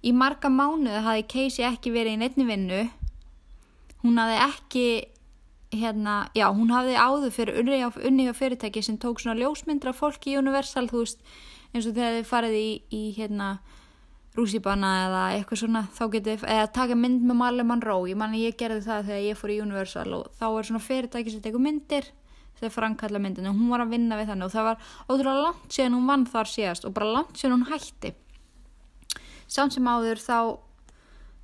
Í marga mánuði hafði Casey ekki verið í neittni vinnu. Hún hafði ekki, hérna, já, hún hafði áður fyrir unni á fyrirtæki sem tók svona ljósmyndra fólki í Universal, þú veist, eins og þegar þið farið í, í hérna, rússipanna eða eitthvað svona, þá getið, eða taka mynd með Marley Monroe. Ég manni, ég gerði það þegar ég fór í Universal og þá er svona fyrirtæki sem tekur myndir þegar framkalla myndinu, hún var að vinna við þannig og það var ótrúlega langt síðan hún vann þar síðast og bara langt síðan hún hætti samt sem áður þá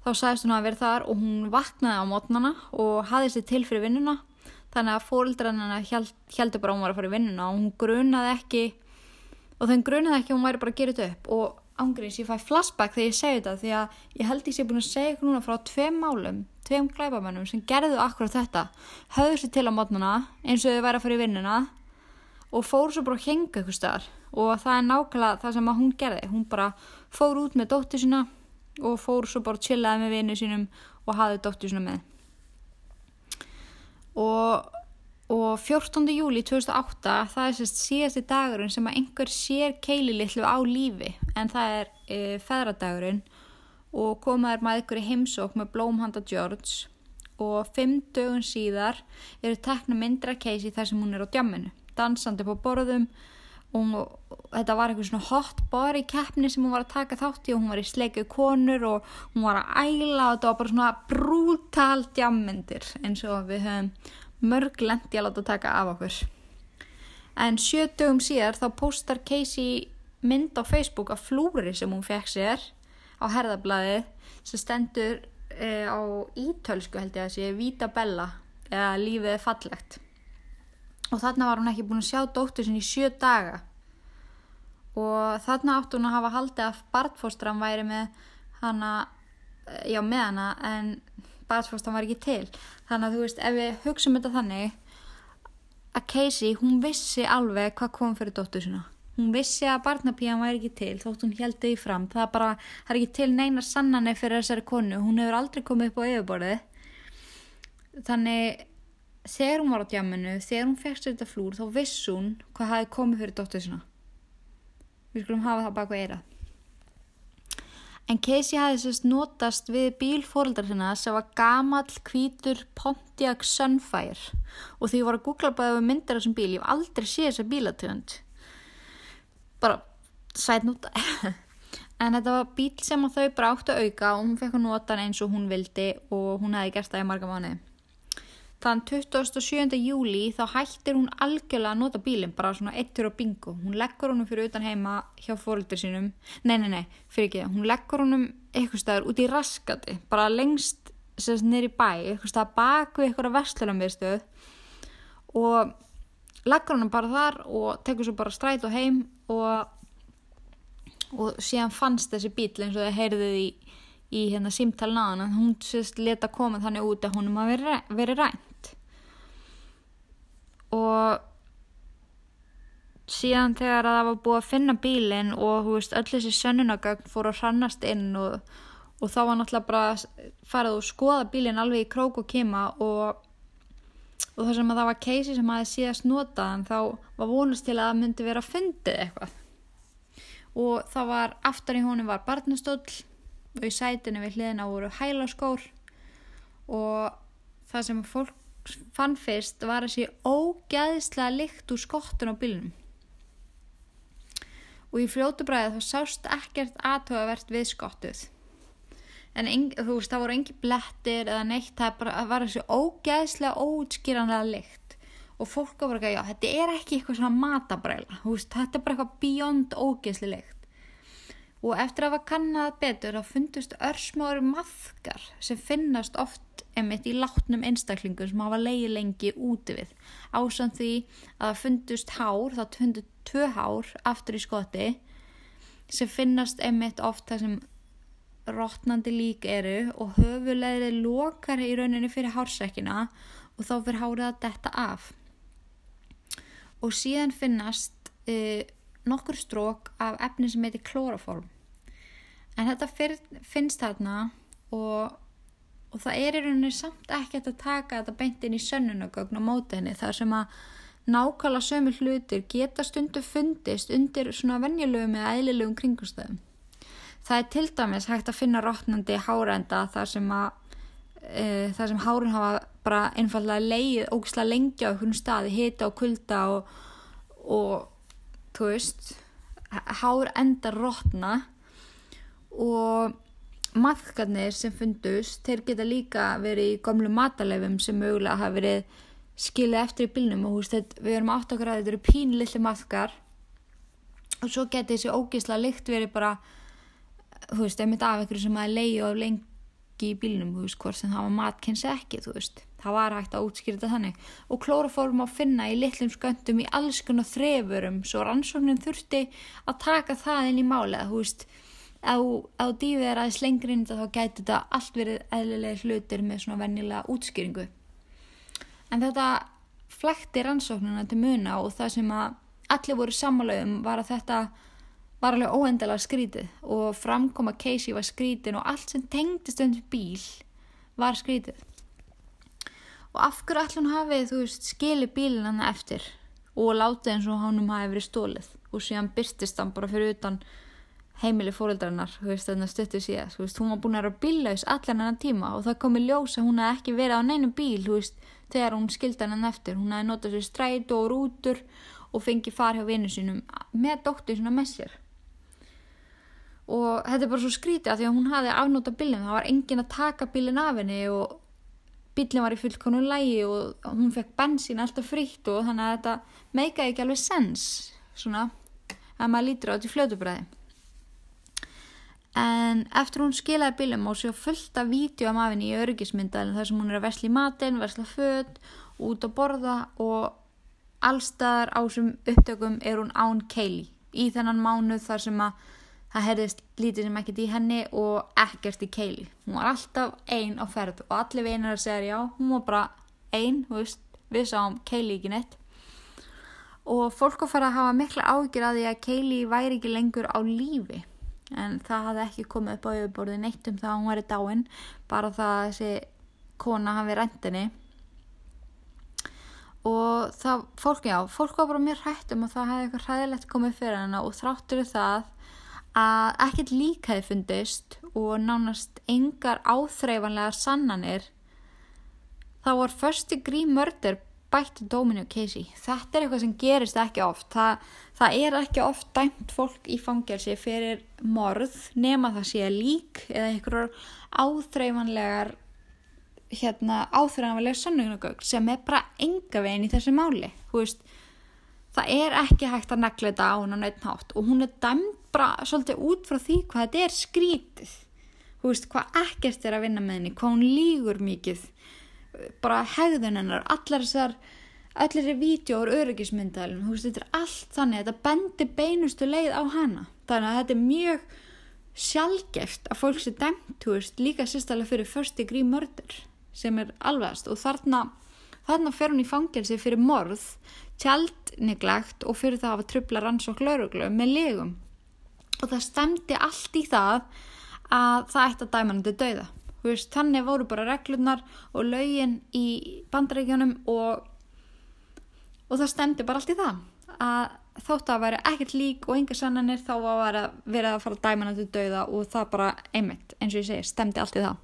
þá sagðist hún að vera þar og hún vaknaði á mótnana og hafði sér til fyrir vinnuna. Þannig að held, heldur bara að hún var að fara í vinnuna og hún grunaði ekki og þenn grunaði ekki að hún væri bara að gera þetta upp. Og ángriðs ég fæ flashback þegar ég segi þetta því að ég held ég sé búin að segja núna frá tveim málum tveim glæbamennum sem gerðu akkurat þetta. Höfðu sér til á mótnana eins og þau væri að fara í vinnuna og fór svo bara að henga ykkur staðar. Og það er nákvæmlega það sem hún gerði. Hún bara fór út með dóttir sína og fór svo bara að chillaði með vinnu sínum og hafði dóttir sína með og, og 14. júli 2008 það er sérst síðasti dagurinn sem að einhver sér keili litlu á lífi en það er e, feðradagurinn og komaður maður ykkur í heimsók með blómhanda George og fimm dögun síðar eru tekna myndra Casey þar sem hún er á djamminu, dansandi på borðum og þetta var eitthvað svona hot body keppni sem hún var að taka þátt í og hún var í sleikuð konur og hún var að æla og þetta var bara svona brútal djammindir eins og við höfum mörg lendi að láta taka af okkur. En sjö dögum síðar þá postar Casey mynd á Facebook af flúri sem hún fekk sér á herðablaði sem stendur e, á ítölsku held ég að sé Vita Bella eða lífið er fallegt og þarna var hún ekki búin að sjá dóttur sinni í sjö daga. Og þarna átti hún að hafa haldið að barnfóstran væri með hana já með hana en barnsfóstan var ekki til. Þannig að þú veist, ef við hugsaum þetta þannig að Casey, hún vissi alveg hvað kom fyrir dóttur sína. Hún vissi að barnapían væri ekki til þótt hún held því fram. Það er bara, það er ekki til neina sannanir fyrir þessari konu. Hún hefur aldrei komið upp á yfirborðið. Þannig þegar hún var á djamminu þegar hún sér þetta flúr þá viss hún hvað hafi komið fyrir dóttur sína. Við skulum hafa það baka eira en Casey hafi sérst notast við bíl fóreldrar sinna sem var gamall hvítur Pontiac Sunfire. Og því ég var að googla bara við myndir af þessum bíl. Ég hef aldrei séð þessa bílatönd bara sætnúta en þetta var bíl sem þau bara áttu að auka og hún fekk að nota hann eins og hún vildi og hún hefði gert það í marga mánu þann 27. júli þá hættir hún algjörlega að nota bílinn bara svona eittur á bingo. Hún leggur honum fyrir utan heima hjá fóröldur sínum. Nei, nei, nei, fyrir ekki. Hún leggur honum eitthvað staður út í raskati bara lengst sérst nýri bæ eitthvað staðar bak við eitthvað verslunarmiðstöð. Og leggur honum bara þar og tekur svo bara stræt og heim og, og síðan fannst þessi bíl eins og það heyrðið í, í hérna hann hún sérst leta koma þannig út að honum að veri, veri rænt og síðan þegar það var búið að finna bílinn og veist, öll þessi sönnunagögn fór að hrannast inn og, og þá var náttúrulega bara farið og skoða bílinn alveg í krók og kema og, og þar sem að það var keisi sem aðeins síðast notaðan þá var vonast til að það myndi vera fundið eitthvað. Og það var aftar í honum var barnastóll og í sætinu við hliðina voru hælaskór og það sem fólk fann fyrst var þessi ógæðislega lykt úr skottun á bílnum. Og í fljótu bræði þá sást ekkert aðtöðavert við skottuð. En ein, þú veist það voru engi blettir eða neitt það bara, var þessi ógæðislega óutskýranlega lykt. Og fólk var bara ekki, já þetta er ekki eitthvað svona matabræla, veist, þetta er bara eitthvað beyond ógæðislega lykt og eftir að hafa kannad betur þá fundust örsmáður maðkar sem finnast oft emitt í látnum einstaklingum sem hafa leiði lengi úti við. Ásamt því að það fundust hár, það fundust tvö hár aftur í skoti sem finnast emitt oft það sem rótnandi lík eru og höfulegri lokar í rauninni fyrir hársekkina og þá fyrir hárið að detta af. Og síðan finnast uh, nokkur strók af efni sem heitir klóraform en þetta fyrr, finnst þarna og, og það er í rauninni samt ekkert að taka þetta beint inn í sönnunagögn og móta henni þar sem að nákvæmlega sömu hlutir geta stundu fundist undir svona venjulegum eða eðlilegum kringumstöðum. Það er til dæmis hægt að finna rótnandi hárenda þar sem að e, þar sem hárun hafa bara einfallega leið ógislega lengi á einhvern staði, hita og kulda og, og þú veist hár endar rótna og maðkarnir sem fundust, þeir geta líka verið í gamlu matalefum sem mögulega hafa verið skilja eftir í bylnum og þetta, við erum átt okkur að þetta eru pínlilli maðkar og svo geti þessi ógísla lykt verið bara þú veist, einmitt af ykkur sem að leiði á lengi í bylnum, þú veist, hvort sem það var matkynns ekki, þú veist, það var hægt að útskýrta þannig. Og klóraform að finna í litlum sköndum í alls konar þrefurum svo rannsóknin þurfti að taka það inn í málega, þú veist á dífið er aðeins lengri inn þá gæti þetta allt verið eðlilega hlutir með svona vennilega útskýringu. En þetta flekti rannsóknuna til muna og það sem að allir voru samanlegum var að þetta var alveg óendalega skrítið og framkoma Casey var skrítin og allt sem tengdist um bíl var skrítið. Og af hverju allir hún hafið þú veist skili bílinn hann eftir og látið eins og hánum hafi verið stólið og síðan byrstist hann bara fyrir utan heimili fóröldarinnar, þú veist, þannig að stöttu síðan, þú veist, hún var búin að vera bílaus allan enn tíma og það komi ljós að hún hafði ekki verið á neinum bíl, þú veist, þegar hún skildi hann eftir, hún hafði notað sér stræt og rútur og fengið far hjá vinnu sínum með dóttir svona með sér. Og þetta er bara svo skrítið að því að hún hafði afnótað bílinn, það var engin að taka bílinn af henni og bílinn var í fullkonu lægi og hún fekk bensín alltaf frítt og þannig að þetta meikaði ekki alveg sens, svona, að maður lítur á þetta í fljótubræði en eftir hún skilaði bílum og séu fullt af vídjóum af henni í örgismyndalinn þar sem hún er að versla í matin, versla född, út að borða og allstaðar á þessum upptökum er hún án keili í þennan mánuð þar sem að það heyrðist lítið sem ekkert í henni og ekkert í Kaylee. Hún var alltaf ein á ferð og allir vinar að segja já, hún var bara ein, þú veist, við sáum Kaylee ekki neitt. Og fólk að fara að hafa mikla ágjur að því að Kaylee væri ekki lengur á lífi. En það hafði ekki komið upp á yfirborði neitt um það að hún væri dáin, bara það að þessi kona hafi rendinni. Og það, fólk, já, fólk var bara mjög hrætt um að það hefði eitthvað hræðilegt komið fyrir hana og þráttur það að ekkert lík hefði fundist og nánast engar áþreifanlegar sannanir þá var first degree murder bætt dóminu Casey. Þetta er eitthvað sem gerist ekki oft. Það, það er ekki oft dæmt fólk í fangelsi fyrir morð nema það sé lík eða einhverjar áþreifanlegar hérna áþreifanlegar sannunagögg sem er bara enga veginn í þessu máli. Veist, það er ekki hægt að negla þetta á hún á neitt nátt og hún er dæmt bara svolítið út frá því hvað þetta er skrítið. Veist, hvað ekkert er að vinna með henni, hvað hún lígur mikið bara hegðun hennar, allar þessar allir þessar vídjóur öryggismyndalinn, þú veist, þetta er allt þannig. Þetta bendir beinustu leið á hana. Þannig að þetta er mjög sjálfgeft að fólk sé dæmt, þú veist, líka sérstæðilega fyrir first degree murder sem er alvegast og þarna þarna fer hún í fangelsi fyrir morð tjaldniglegt og fyrir það að hafa trubla rannsók lauruglu með legum. Og það stemdi allt í það að það ætti að dæma hann til dauða. Veist, þannig voru bara reglurnar og laugin í bandarækjunum og, og það stemdi bara allt í það að þótt að vera ekkert lík og enga sannanir þá var að vera að fara að dæma hann til dauða og það bara einmitt eins og ég segi stemdi allt í það.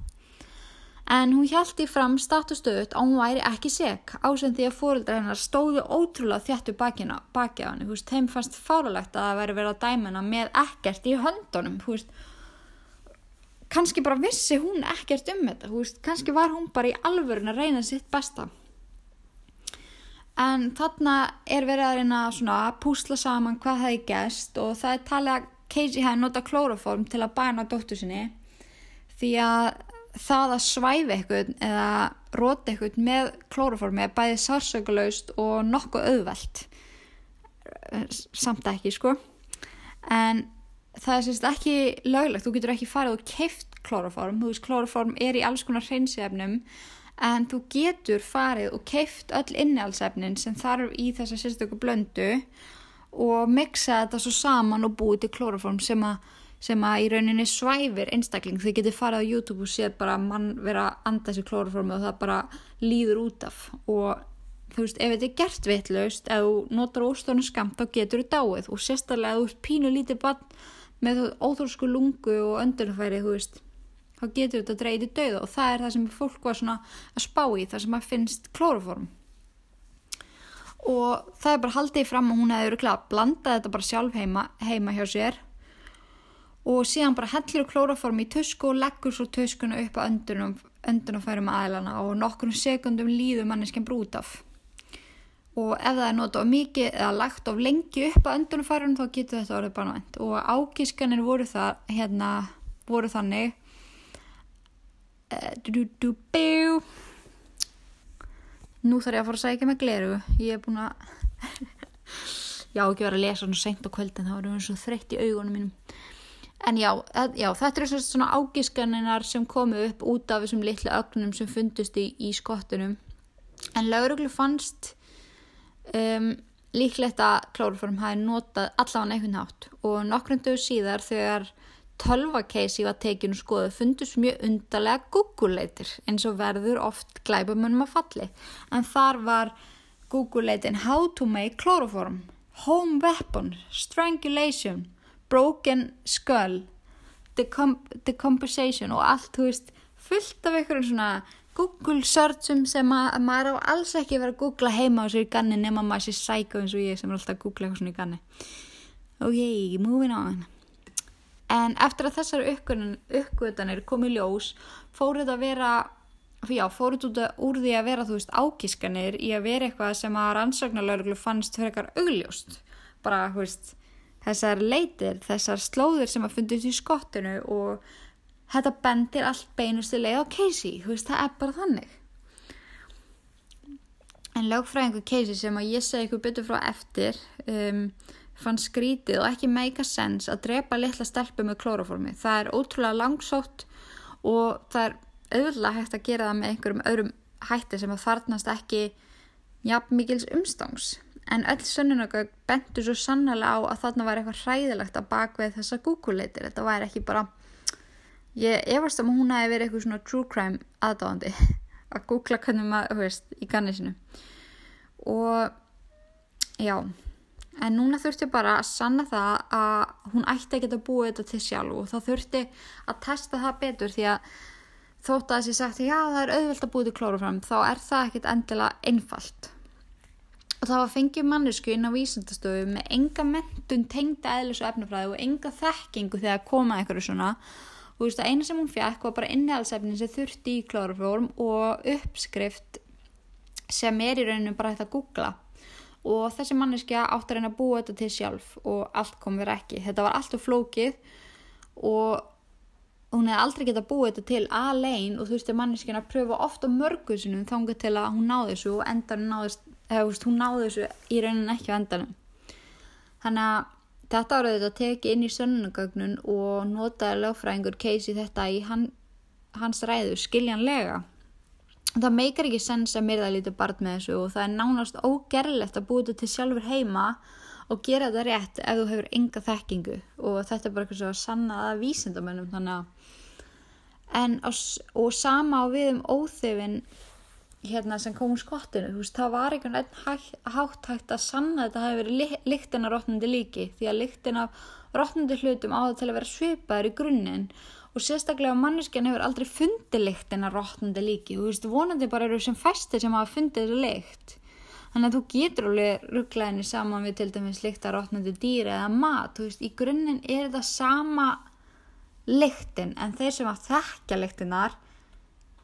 En hún hjálti fram statustöðut að hún væri ekki seg ásend því að fóreldra hennar stóðu ótrúlega þjættu bakina baki á henni, þú veist, þeim fannst fáralegt að það væri verið að dæma hennar með ekkert í höndunum, þú veist. Kannski bara vissi hún ekkert um þetta, þú veist, kannski var hún bara í alvörun að reyna sitt besta en þarna er verið að reyna að púsla saman hvað það er gæst og það er talið að Casey hefði nota klóraform til að bæna dóttu sinni. Því að það að svæfi eitthvað eða róti eitthvað með klóraformi er bæðið sársökulegust og nokkuð auðvelt. Samt ekki sko. En það er sérst ekki löglegt, þú getur ekki farið og keift klóraform, þú veist klóraform er í alls konar hreinsefnum en þú getur farið og keift öll innihalsefnin sem þarf í þessa sérstöku blöndu og mixa þetta svo saman og búið til klóraform sem að, sem að í rauninni svæfir einstakling, þið getur farið á YouTube og séð bara mann vera að anda þessi klóraformi og það bara líður út af. Og þú veist, ef þetta er gert vitlaust ef þú notar óstónu skamt þá getur þú dáið. Og sérstaklega ef þú ert pínu lítið bann með óþrósku lungu og öndurfæri, þú veist þá getur þetta dreyðið döða og það er það sem fólk var svona að spá í það sem að finnst klóraform og það er bara haldið fram að hún hefði öruglega blandað þetta bara sjálf heima, heima hjá sér. Og síðan bara hellir klóraform í tösku og leggur svo töskuna upp að öndunum öndunafærum aðlana og nokkur sekundum líður manneskjan brút af. Og ef það er notað mikið eða lagt of lengi upp að öndunafærun þá getur þetta orðið banvænt. Og ágískanir voru, það, hérna, voru þannig nú þarf ég að fara að sækja með gleru. Ég er búin að já ekki verið að lesa svona sent á kvöldin þá erum við svo þreytt í augunum mínum. En já, já þetta eru svona ágískaninar sem komu upp út af þessum litlu ögnum sem fundust í, í skottunum en lauruglu fannst um, líklegt að klóruform hafi notað allavega einhvern hátt. Og nokkrum dögur síðar þegar tölvakeisi var tekinu skoðu fundust mjög undarlega Google-leitir eins og verður oft glæbumönum að falli. En þar var Google-leitin How to make chloroform Home weapon, strangulation broken skull decomp decompensation og allt, þú veist, fullt af einhverjum svona Google searchum sem að maður á alls ekki verið að googla heima á sér í ganni nema maður sé sækó eins og ég sem er alltaf að googla eitthvað svona í ganni ok, moving on en eftir að þessar uppgötanir komið ljós fóruð að vera já, fóruð þetta úr því að vera þú veist ákískanir í að vera eitthvað sem að rannsóknarlauruglu fannst fyrir eitthvað augljóst. Bara, þú veist þessar leitir, þessar slóður sem að fundist í skottinu og þetta bendir allt beinustu leið á Casey, þú veist, það er bara þannig. En lögfræðingu Casey sem að ég segi ykkur betur frá eftir um, fann skrítið og ekki meika sens að drepa litla stelpu með klóraformi. Það er ótrúlega langsótt og það er auðvitað hægt að gera það með einhverjum öðrum hætti sem að þarnast ekki jafn mikils umstangs. En öll sönnunagögg bentu svo sannlega á að þarna var eitthvað hræðilegt að bakveð þessa Google-leitir. Þetta væri ekki bara, ég efast um að hún hafi verið eitthvað svona true crime aðdáðandi að googla hvernig maður, þú veist, í gannisinu. Og já, en núna þurfti bara að sanna það að hún ætti að geta búið þetta til sjálf og þá þurfti að testa það betur því að þótt að þessi sagt já það er auðvelt að búið til klórufram þá er það ekkit endilega einfalt. Og það var fengið mannesku inn á vísendastöfu með enga mentun tengda eðlis og efnafræði og enga þekkingu þegar komaði einhverju svona. Og þú veist að eina sem hún fjekk var bara innihaldsefnin sem þurfti í klórufram og uppskrift sem er í rauninu bara þetta að googla og þessi manneskja átt að reyna að búa þetta til sjálf og allt kom verið ekki þetta var allt og flókið og hún hefði aldrei getað búið þetta til alein og þú veist, manneskina að pröfa ofta mörgusunum þángu til að hún náði þessu og endan náðist, eða veist, hún náði þessu í raunin ekki á endanum. Þannig að þetta áraði þetta tekið inn í sönnugögnun og notaði lögfræðingur Casey þetta í hans ræðu skiljanlega. Það meikar ekki sens að myrða lítið barn með þessu og það er nánast ógerlegt að búið þetta til sjálfur heima og gera þetta rétt ef þú hefur enga þekkingu. Og þetta er bara eitthvað svo að sanna að vísindamönnum þannig að en, og sama á við um óþefin hérna sem kom úr skottinu. Þú veist, það var einhvern veginn hátt hægt að sanna þetta hafi verið líktin af rótnandi líki því að líktin af rótnandi hlutum áður til að vera svipaður í grunninn og sérstaklega manneskjan hefur aldrei fundið líktin af rótnandi líki. Þú veist, vonandi bara eru sem fæstir sem hafa fundið þessu líkt þannig að þú getur alveg rugglaðinni saman við til dæmis líkt að rótnandi dýri eða mat, þú veist, í grunninn er þetta sama lyktin en þeir sem að þekkja lyktinar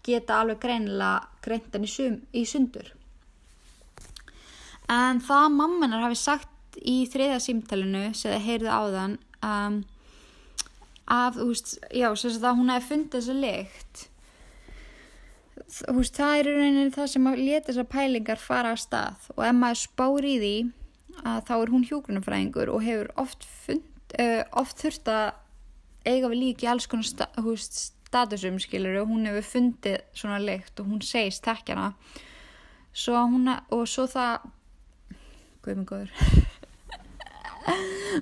geta alveg greinilega greintan í, sum, í sundur. En það mammanar hafi sagt í þriða símtalinu sem það heyrði á þann um, að veist, já, að hún hafi fundið þessu lykt. Veist, það er rauninni það sem að leta þessar pælingar fara að stað. Og ef maður spár í því að þá er hún hjógrunumfræðingur og hefur oft, fund, uh, oft þurft að eiga við líki alls konar sta, húst, statusum skilur og hún hefur fundið svona leikt og hún segist takkjana svo hún og svo það guðmur góður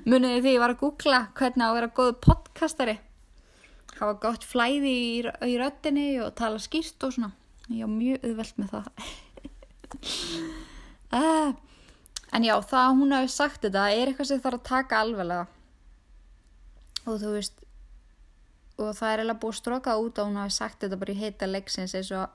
muniði því ég var að googla hvernig að vera góð podcastari? Hafa gott flæði í, í röttinni og tala skýrt og svona. Ég var mjög auðvelt með það. Uh, en já það að hún hafi sagt þetta er eitthvað sem þarf að taka alveglega og þú veist og það er eiginlega búið að stróka út að hún hafi sagt þetta bara í heita leiksins eins og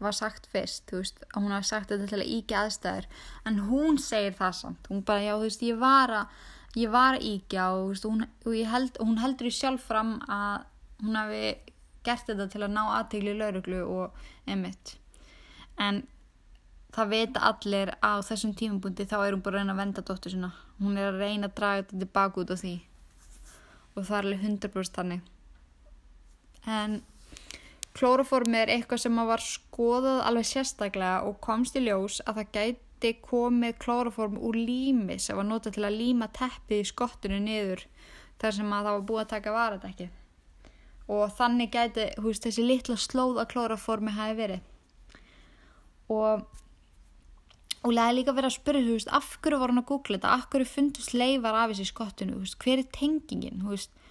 var sagt fyrst, þú veist, að hún hafi sagt þetta til að íkja aðstæður, en hún segir það samt, hún bara, já, þú veist, ég var að ég var að íkja og, þú veist, hún, og held, hún heldur í sjálf fram að hún hafi gert þetta til að ná aðtegli lauruglu og emitt en það veit allir á þessum tímabúndi þá er hún bara að reyna að venda dóttur sinna hún er að reyna að draga þetta tilbaka út á því. Og það er alveg 100% þannig. En klóroformi er eitthvað sem var skoðað alveg sérstaklega og komst í ljós að það gæti komið klóroform úr lími sem var notað til að líma teppið í skottinu niður þar sem að það var búið að taka varadekki. Og þannig gæti veist, þessi litla slóð að klóroformi hafi verið. Og leði líka verið að spyrja þú veist af hverju voru hann að googla þetta? Af hverju fundust leifar af þessi skottinu? Veist, hver er tengingin? Þú veist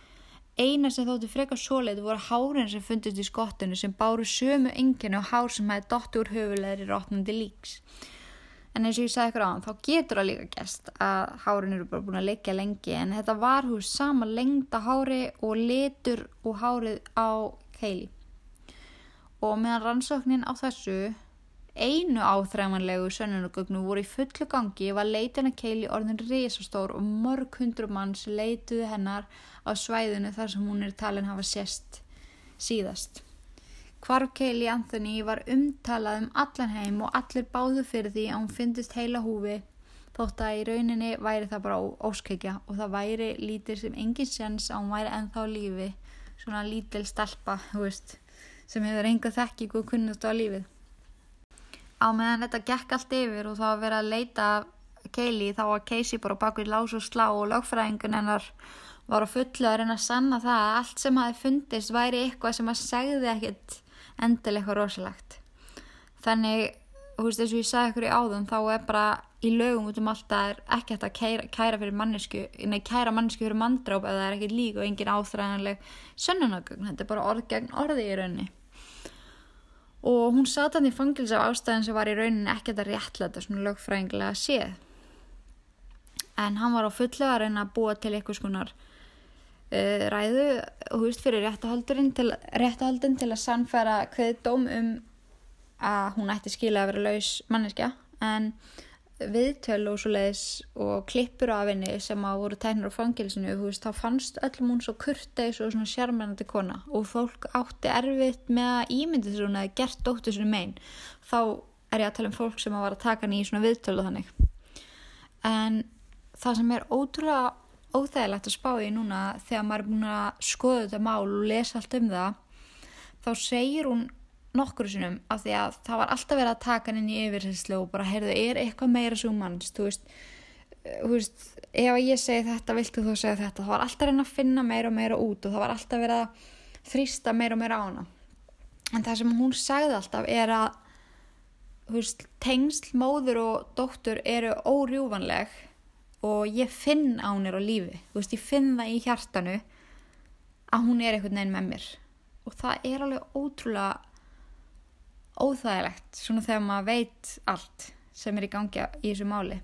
Eina sem þóttu frekar svoleitu voru hárin sem fundist í skottinu sem báru sömu enginu og hár sem hefði dótt úr höfulegri rótnandi líks. En eins og ég sagði ykkur á hann, þá getur það líka gerst að hárin eru bara búin að leikja lengi en þetta var hús sama lengda hári og litur og hárið á keili. Og meðan rannsóknin á þessu einu áþræmanlegu sönnunugögnu voru í fullu gangi var leitina keili orðin risastór og mörg hundru manns leituðu hennar á svæðinu þar sem hún er talin hafa sérst síðast. Hvarf Keili Anthony var umtalað um allan heim og allir báðu fyrir því að hún fyndist heila húfi þótt að í rauninni væri það bara óskækja og það væri lítir sem engin sens að hún væri ennþá lífi svona lítil stelpa veist, sem hefur enga þekking og kunnust á lífið á meðan þetta gekk allt yfir og þá að vera að leita Kaylee þá var Casey bara bakið lás og slá og lögfræðingun hennar var á fullu að reyna að sanna það að allt sem hafi fundist væri eitthvað sem að segði ekkit endilega eitthvað rosalegt. Þannig, þú veist, eins og ég sagði ykkur í áðum þá er bara í lögum út um allt að er ekki hægt að kæra, kæra fyrir mannesku nei, kæra mannesku fyrir manndráp eða það er ekkit lík og engin áþræðanleg sönnunagögn, þetta er bara orð gegn orði í rauninni og hún sat hann í fangils af ástæðin sem var í rauninni ekkert að réttla þetta svona lögfræðingilega séð. En hann var á fullu að reyna að búa til eitthvað skonar uh, ræðu og húst fyrir réttahaldurinn til, réttahaldin til að sannfæra hverð dóm um að hún ætti skila að vera laus manneskja. En viðtöl og svo leiðis og klippur af henni sem að voru tæknir á fangilsinu veist þá fannst öllum hún svo kurteis og svona sjarmennandi kona og fólk átti erfitt með að ímyndi þess að hún hefði gert dóttur sinni megin þá er ég að tala um fólk sem að var að taka henni í svona viðtöl og þannig. En það sem er ótrúlega óþægilegt að spá í núna þegar maður er búin að skoða þetta mál og lesa allt um það þá segir hún nokkur sinum af því að það var alltaf verið að taka hann inn í yfirherslu og bara heyrðu, er eitthvað meira svo manns, þú veist, þú veist ef ég segi þetta, viltu þú segja þetta? Það var alltaf reyna að finna meira og meira út og það var alltaf verið að þrýsta meira og meira á hana. En það sem hún sagði alltaf er að þú veist, tengsl, móður og dóttur eru órjúvanleg og ég finn á er á lífi. Þú veist, ég finn það í hjartanu að hún er einhvern veginn með mér. Og það er alveg ótrúlega óþægilegt svona þegar maður veit allt sem er í gangi í þessu máli.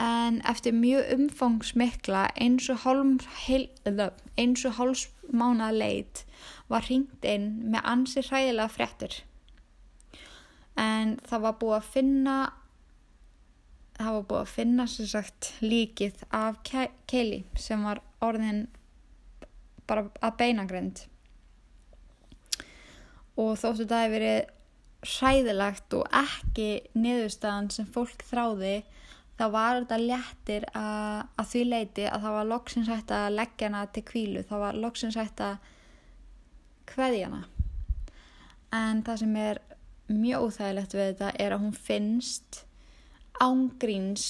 En eftir mjög umfangsmikla eins og hálf eins og hálf mánað leit var hringt inn með ansi hræðilega fréttir. En það var búið að finna það var búið að finna sem sagt líkið af Kelly sem var orðin bara að beinagrind og þóttu það hefur verið hræðilegt og ekki niðurstaðan sem fólk þráði þá var þetta léttir að, að því leiti að það var loksins hægt að leggja hana til kvílu, það var loksins hægt að kveðja hana. En það sem er mjög óþægilegt við þetta er að hún finnst ángríns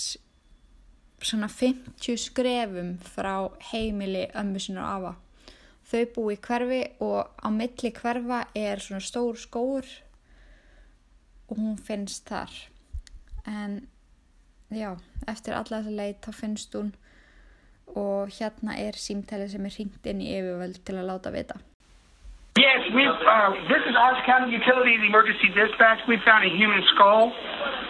svona 50 skrefum frá heimili ömmu sinna og afa þau búi í hverfi og á milli hverfa er svona stór skóur og hún finnst þar en já, eftir alla þessa leit þá finnst hún og hérna er símtæli sem er hringt inn í yfirvöld til að láta vita Yes, we uh, this is Orange County Utilities Emergency Dispatch. We found a human skull.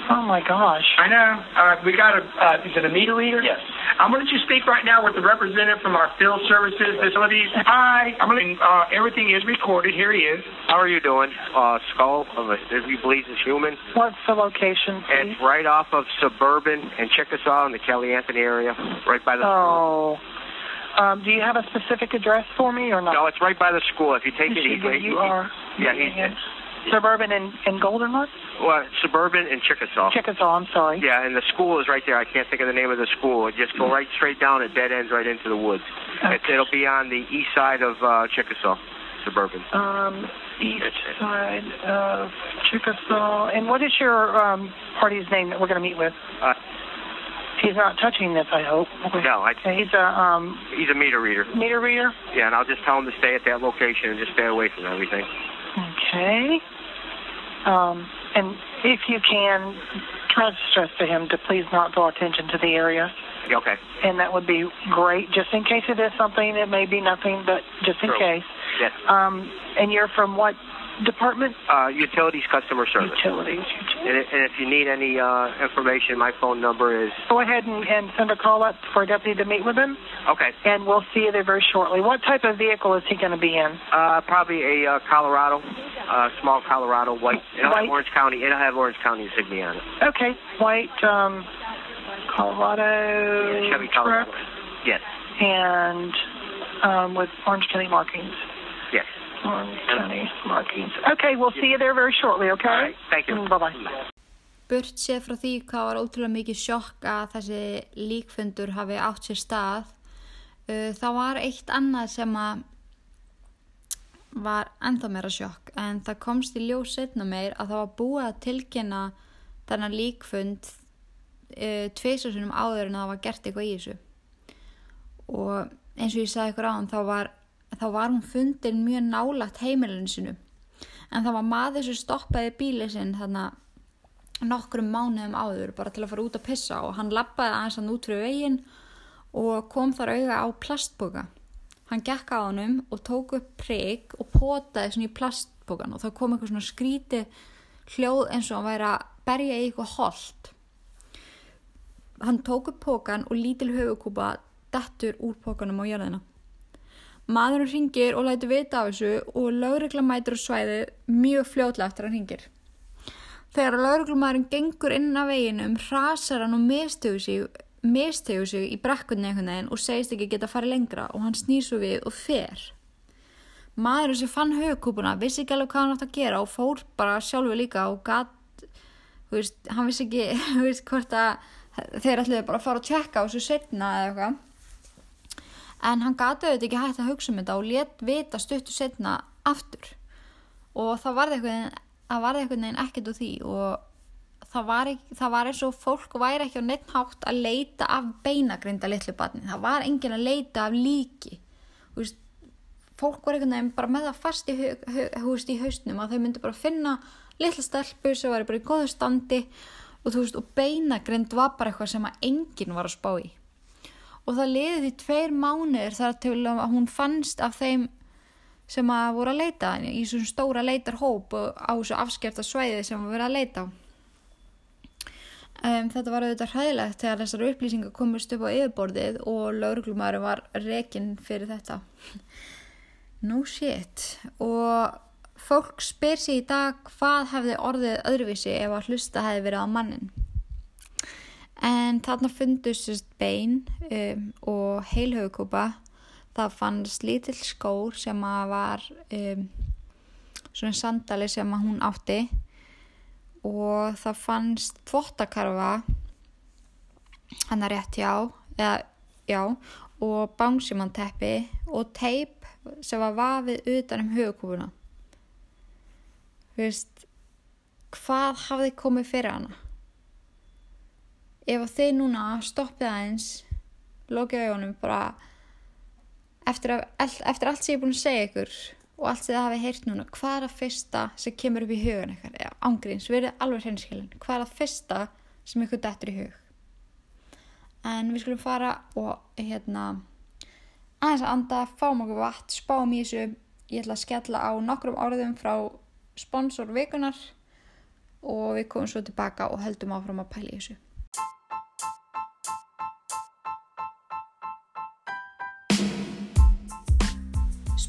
Oh my gosh. I know. Uh, we got a, uh, is it a meter reader? Yes. I'm going to let you speak right now with the representative from our field services facilities. Hi. I'm going to, uh, everything is recorded. Here he is. How are you doing? Uh, skull of a, if he believes it's human. What's the location, please? It's right off of Suburban and Chickasaw in the Kelly Anthony area, right by the school. Oh. Um, do you have a specific address for me or not? No, it's right by the school. If you take it, he, he, you he- are. Yeah, he's Michigan. Suburban and, and Goldenwood? well, Suburban and Chickasaw. Chickasaw, I'm sorry. Yeah, and the school is right there. I can't think of the name of the school. It just go right straight down. It dead ends right into the woods. Okay. it'll be on the east side of uh, Chickasaw, Suburban. Um, east side of Chickasaw. And what is your um, party's name that we're going to meet with? Uh, He's not touching this, I hope. No, I- He's a um, he's a meter reader. meter reader? Yeah, and I'll just tell him to stay at that location and just stay away from everything. Okay. Um, and if you can, try to stress to him to please not draw attention to the area. Okay. And that would be great, just in case it is something. It may be nothing, but just in True. case. Yes. Um, and you're from what department? Uh, utilities customer service. Utilities. And, i- and if you need any uh, information, my phone number is Go ahead and, and send a call up for a deputy to meet with him, okay. and we'll see you there very shortly. What type of vehicle is he going to be in? Uh, probably a uh, Colorado, uh, small Colorado white. It'll White. have Orange County. It'll have Orange County insignia on it. Okay, white um, Colorado Chevy truck Colorado. Yes. and um, with Orange County markings. Yes. Orange County markings. Okay, we'll see you there very shortly, okay? All right. Thank you. Bye bye. Burt séð frá því hvað var ótrúlega mikið sjokk að þessi líkfundur hafi átt sér stað uh, þá var eitt annað sem að var ennþá meira sjokk en það komst í ljós setna meir að það var búið að tilkynna þennan líkfund uh, tvisasunum áður en það var gert eitthvað í þessu og eins og ég sagði ykkur áðan þá var, þá var hún fundin mjög nálagt heimilinu sinu en það var maður sem stoppaði bíli sinn þannig nokkrum mánuðum áður bara til að fara út að pissa og hann lappaði aðeins hann út fyrir veginn og kom þar auga á plastboka hann gekk á honum og tók upp prigg og potaði svona í plastbokan og þá kom eitthvað svona skríti hljóð eins og hann væri að berja í eitthvað holt. Hann tók upp pókan og lítil höfukúpa dettur úr pókanum á jörðina maðurinn ringir og lætur vita af þessu og lögregla mætur á svæði mjög fljótlega eftir hann ringir þegar lögreglumæðurinn gengur inn af veginum hrasar hann og mistegur sig mistegur sig í brekkunni einhvern veginn og segist ekki geta að fara lengra og hann snýr svo við og fer. Maðurinn sem fann högkúpuna vissi ekki alveg hvað hann átt að gera og fór bara sjálfur líka og gatt hann vissi ekki hvort að þeir ætluði bara að fara að tjekka á þessu setna eða eitthvað en hann gati auðvitað ekki hægt að hugsa um þetta og let vita stuttu setna aftur. Og það varði eitthvað neginn ekkert úr því og það var, ekki, það var eins og fólk væri ekki á neitt hátt að leita af beinagrinda litlu barni, það var engin að leita af líki. Veist, fólk var einhvern veginn bara með það fast í, veist, í hausnum að þau myndi bara finna litla stelpu sem var bara í góðu standi og, veist, og beinagrind var bara eitthvað sem enginn var að spá í og það liði því tveir mánuður þar til að hún fannst af þeim sem að voru að leita í svona stóra leitarhóp á þessu afskefta svæði sem við verðum að leita á. Um, þetta var auðvitað hræðilegt þegar þessar upplýsingar komist upp á yfirborðið og lauruglumæri var rekinn fyrir þetta. No shit. Og fólk spyr sér í dag hvað hefði orðið öðruvísi ef að hlusta hefði verið á mannin. En þarna fundust bein um, og heilhaugkúpa það fannst lítill skór sem var um, svona sandali sem hún átti. Og það fannst þvottakarfa hann er rétt já, eða, já og bánsimanteppi og teip sem var vafið utan um hugkúpuna þú veist hvað hafði komið fyrir hana ef þið núna stoppið aðeins lokið auðvunum bara eftir, að, eftir allt sem ég er búin að segja ykkur og allt sem það hafi heyrt núna hvað er að fyrsta sem kemur upp í hugan ykkur eða ángríns, erum alveg hreinskilin. Hvað er að fyrsta sem ykkur dettur í hug? En við skulum fara og hérna aðeins að anda, fáum okkur vatn spáum í þessu, ég ætla að skella á nokkrum orðum frá sponsor vikunar og við komum svo tilbaka og heldum áfram að pæla í þessu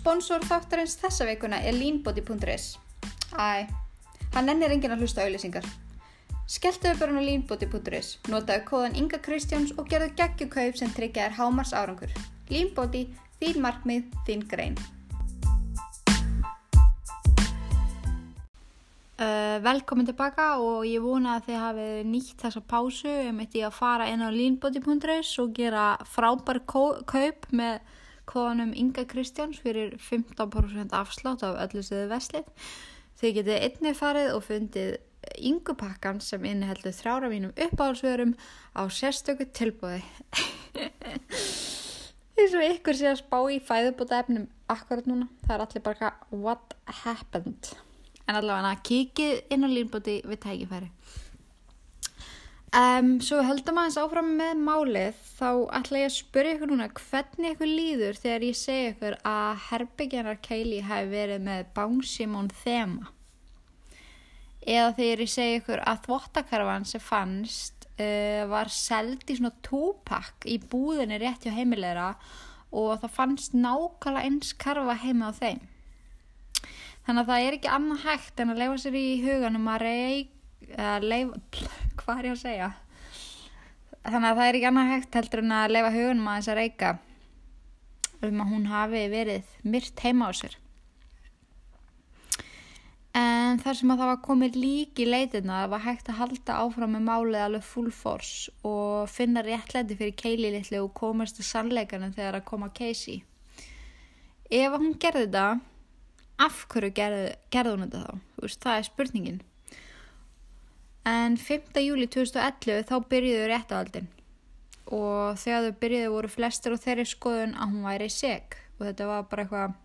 Sponsor þáttarins þessa veikuna er leanbody.is Æ, hann ennir enginn að hlusta auðlýsingar. Skelltuðu bara á leanbody.is, notaðu kóðan Inga Kristjáns og gerðu geggjukaup sem tryggja þér hámars árangur. Leanbody, þín markmið, þín grein. Uh, velkomin tilbaka og ég vona að þið hafið nýtt þessa pásu um eitt ég að fara inn á leanbody.is og gera frábær kaup með kóðanum Inga Kristjáns fyrir 15% afslátt af öllu siðu veslið. Þið getið einnig farið og fundið yngupakkan sem inniheldur þrára mínum uppáhalsverum á sérstöku tilbúði. Þess að ykkur sé að spá í fæðubóta efnum akkurat núna. Það er allir bara what happened. En allavega kikið inn á línbóti við tækifæri. Um, svo höldum aðeins áfram með málið. Þá ætla ég að spyrja ykkur núna hvernig ykkur líður þegar ég segja ykkur að herbyggjanar Keili hafi verið með Bánsimón þema? Eða þegar ég segja ykkur að þvottakarfan sem fannst uh, var seld í svona tópakk í búðinni rétt hjá heimilegra og það fannst nákvæmlega eins karfa heima á þeim. Þannig að það er ekki annað hægt en að leifa sér í huganum að reyk að leifa, hvað er ég að segja? Þannig að það er ekki annað hægt heldur en að leifa hugunum að þess að reyka um að hún hafi verið myrt heima á sér. En þar sem að það var komið líki leitina það var hægt að halda áfram með málið alveg full force og finna réttlendi fyrir keili litlu og komast til sannleikanum þegar að koma Casey. Ef hún gerði þetta af hverju gerði, gerði hún þetta þá? Veist, það er spurningin En 5. júli 2011 þá byrjuðu réttavaldin og þegar þau byrjuðu voru flestir á þeirri skoðun að hún væri seg og þetta var bara eitthvað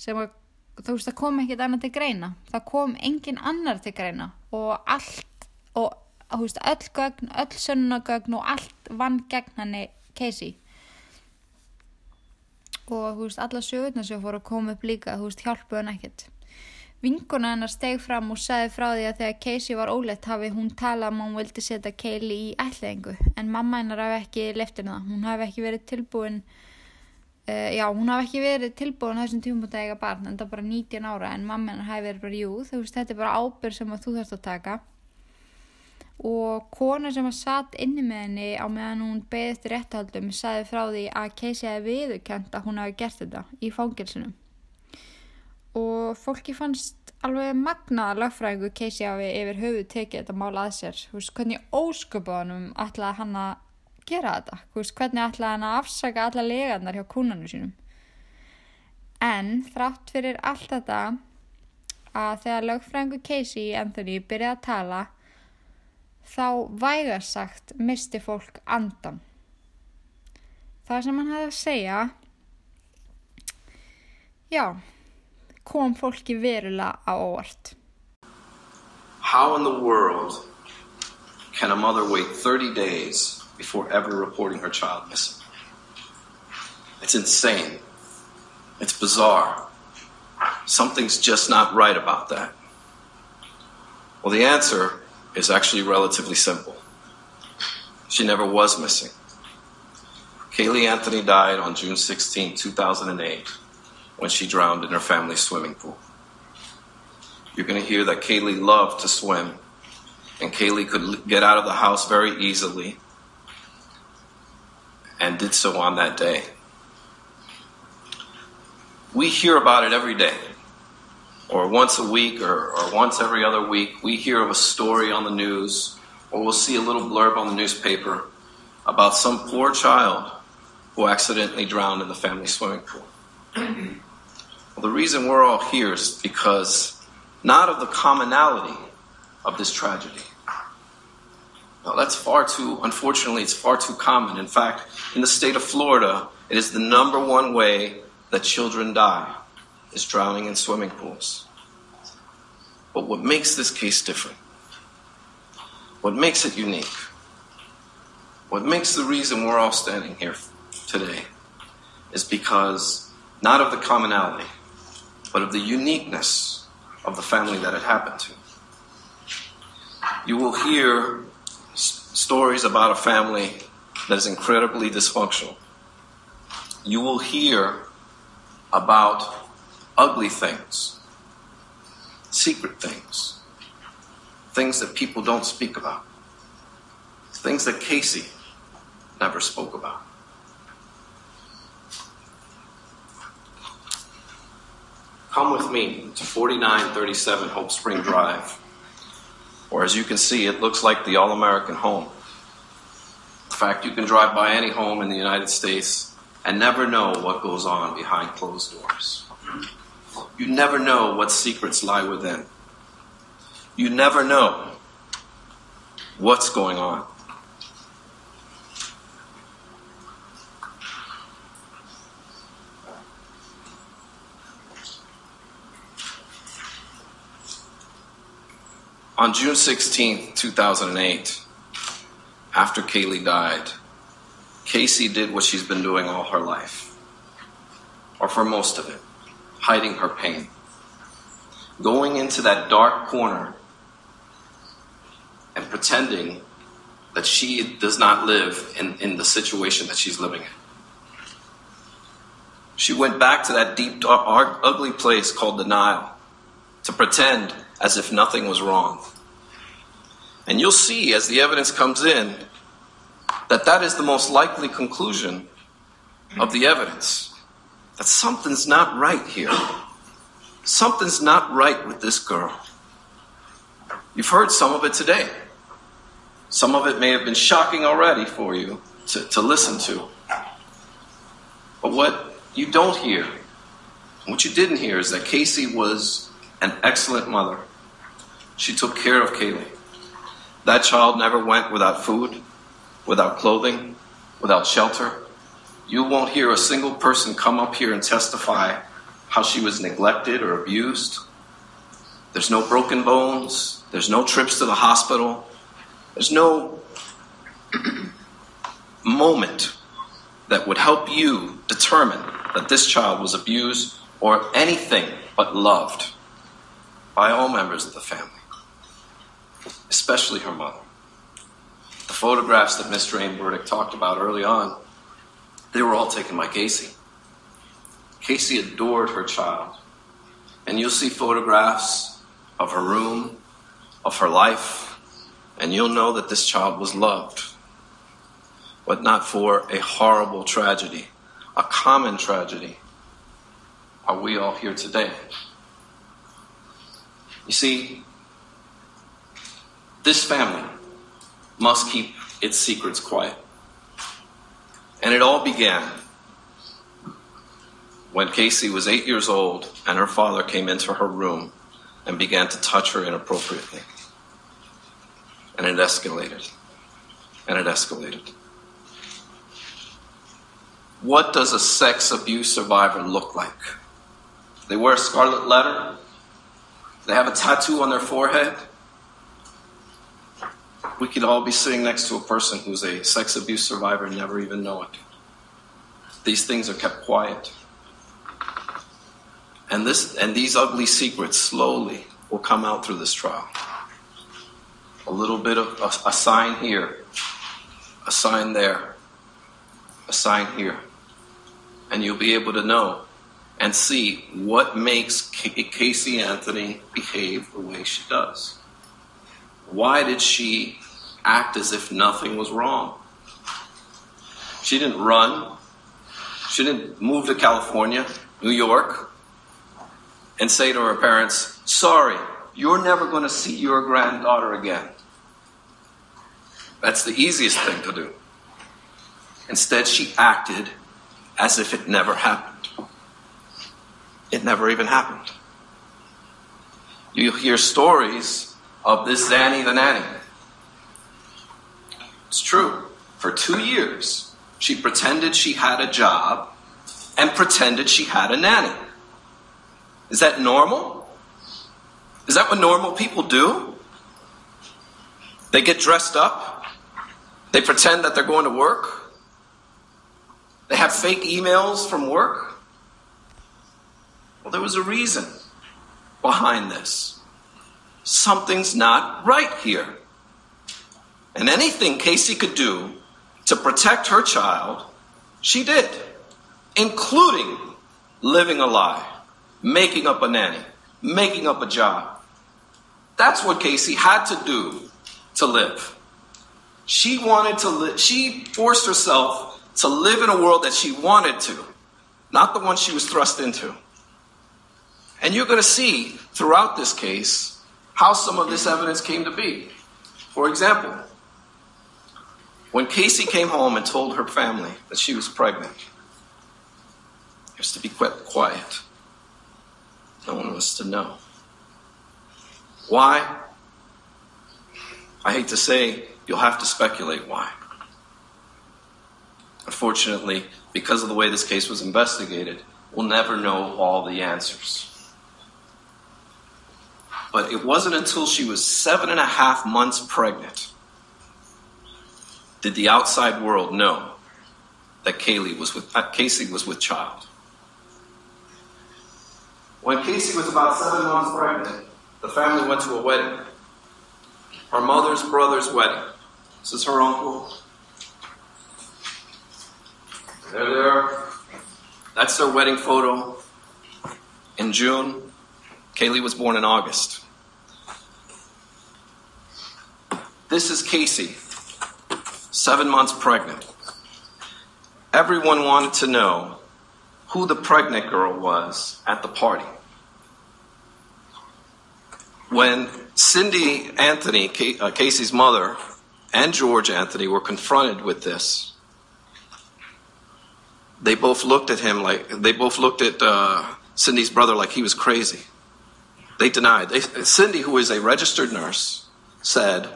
sem að þú veist það kom ekkert annað til greina. Það kom engin annar til greina. Og allt og þú veist öll gögn, öll sönnagögn og allt vann gegn henni Casey. Og þú veist alla sögurnar sem fóru að koma upp líka þú veist hjálpuðu henni ekkert Vinkona hennar steg fram og sagði frá því að þegar Casey var óleitt hafi hún talað um að hún vildi setja Kaylee í ætlaðingu en mamma hennar hafi ekki leftin það. Hún hafi ekki verið tilbúin, uh, já hún hafi ekki verið tilbúin þessum tímum að eiga barn en það bara 19 ára en mamma hennar hafi verið bara jú þú veist þetta er bara ábyrg sem þú þarfst að taka. Og kona sem að satt inni með henni á meðan hún beðið eftir réttahaldum sagði frá því að Casey hefði viðurkjönd að hún hafi gert þetta í fangilsunum og fólki fannst alveg magna að lögfræðingu Casey hafi yfir höfu tekið þetta mál að sér. Veist, hvernig ósköpunum ætlaði hann að gera þetta? Veist, hvernig ætlaði hann að afsaka alla legarnar hjá kúnanu sínum? En þrátt fyrir allt þetta að þegar lögfræðingu Casey Anthony byrjaði að tala þá vægarsagt misti fólk andan það sem hann hafði að segja já kom fólki verulega á óvart. How in the world can a mother wait 30 days before ever reporting her child missing? It's insane. It's bizarre. Something's just not right about that. Well, the answer is actually relatively simple. She never was missing. Kaylee Anthony died on June 16, 2008 when she drowned in her family's swimming pool. You're going to hear that Kaylee loved to swim, and Kaylee could get out of the house very easily and did so on that day. We hear about it every day, or once a week, or, or once every other week. We hear of a story on the news, or we'll see a little blurb on the newspaper about some poor child who accidentally drowned in the family swimming pool. Well, the reason we're all here is because not of the commonality of this tragedy. No, that's far too, unfortunately, it's far too common. In fact, in the state of Florida, it is the number one way that children die is drowning in swimming pools. But what makes this case different, what makes it unique, what makes the reason we're all standing here today is because not of the commonality, but of the uniqueness of the family that it happened to. You will hear s- stories about a family that is incredibly dysfunctional. You will hear about ugly things, secret things, things that people don't speak about, things that Casey never spoke about. Come with me to 4937 Hope Spring Drive, or as you can see, it looks like the All American home. In fact, you can drive by any home in the United States and never know what goes on behind closed doors. You never know what secrets lie within. You never know what's going on. On June 16, 2008, after Kaylee died, Casey did what she's been doing all her life, or for most of it, hiding her pain. Going into that dark corner and pretending that she does not live in, in the situation that she's living in. She went back to that deep, dark, ugly place called denial to pretend as if nothing was wrong. And you'll see as the evidence comes in that that is the most likely conclusion of the evidence. That something's not right here. Something's not right with this girl. You've heard some of it today. Some of it may have been shocking already for you to, to listen to. But what you don't hear, what you didn't hear, is that Casey was an excellent mother. She took care of Kaylee. That child never went without food, without clothing, without shelter. You won't hear a single person come up here and testify how she was neglected or abused. There's no broken bones. There's no trips to the hospital. There's no moment that would help you determine that this child was abused or anything but loved by all members of the family, especially her mother. The photographs that Mr. Aimberdick talked about early on, they were all taken by Casey. Casey adored her child. And you'll see photographs of her room, of her life, and you'll know that this child was loved. But not for a horrible tragedy, a common tragedy. Are we all here today? You see, this family must keep its secrets quiet. And it all began when Casey was eight years old and her father came into her room and began to touch her inappropriately. And it escalated. And it escalated. What does a sex abuse survivor look like? They wear a scarlet letter. They have a tattoo on their forehead. We could all be sitting next to a person who's a sex abuse survivor and never even know it. These things are kept quiet. And this and these ugly secrets slowly will come out through this trial. A little bit of a, a sign here, a sign there, a sign here. And you'll be able to know and see what makes Casey Anthony behave the way she does. Why did she act as if nothing was wrong? She didn't run. She didn't move to California, New York, and say to her parents, Sorry, you're never going to see your granddaughter again. That's the easiest thing to do. Instead, she acted as if it never happened. It never even happened. You hear stories of this Zanny the nanny. It's true. For two years, she pretended she had a job and pretended she had a nanny. Is that normal? Is that what normal people do? They get dressed up. They pretend that they're going to work. They have fake emails from work. Well, there was a reason behind this. Something's not right here. And anything Casey could do to protect her child, she did, including living a lie, making up a nanny, making up a job. That's what Casey had to do to live. She wanted to live, she forced herself to live in a world that she wanted to, not the one she was thrust into. And you're going to see throughout this case how some of this evidence came to be. For example, when Casey came home and told her family that she was pregnant, he was to be kept quiet. No one was to know. Why? I hate to say, you'll have to speculate why. Unfortunately, because of the way this case was investigated, we'll never know all the answers. But it wasn't until she was seven and a half months pregnant did the outside world know that Kaylee was with, uh, Casey was with child. When Casey was about seven months pregnant, the family went to a wedding. Her mother's brother's wedding. This is her uncle. There. That's their wedding photo in June. Kaylee was born in August. This is Casey, seven months pregnant. Everyone wanted to know who the pregnant girl was at the party. When Cindy Anthony, uh, Casey's mother, and George Anthony were confronted with this, they both looked at him like they both looked at uh, Cindy's brother like he was crazy. They denied. They, Cindy, who is a registered nurse, said,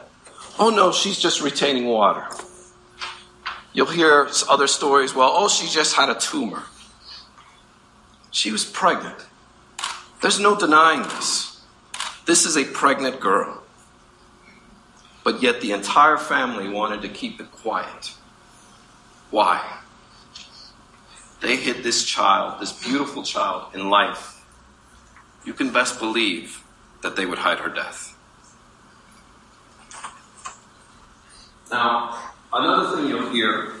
oh no, she's just retaining water. You'll hear other stories, well, oh, she just had a tumor. She was pregnant. There's no denying this. This is a pregnant girl. But yet the entire family wanted to keep it quiet. Why? They hid this child, this beautiful child, in life. You can best believe that they would hide her death. Now, another thing you'll hear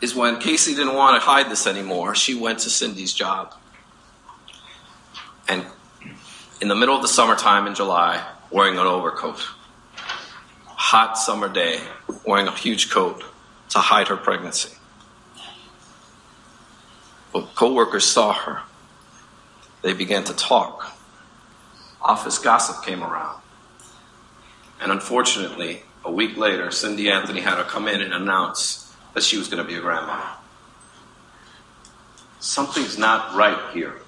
is when Casey didn't want to hide this anymore, she went to Cindy's job. And in the middle of the summertime in July, wearing an overcoat, hot summer day, wearing a huge coat to hide her pregnancy. Coworkers saw her. They began to talk. Office gossip came around. And unfortunately, a week later, Cindy Anthony had to come in and announce that she was going to be a grandma. Something's not right here.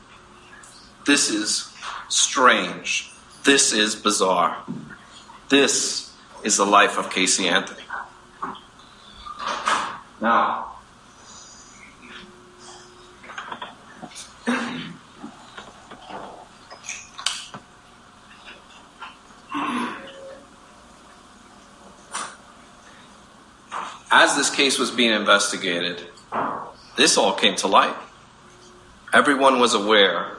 This is strange. This is bizarre. This is the life of Casey Anthony. Now, as this case was being investigated, this all came to light. Everyone was aware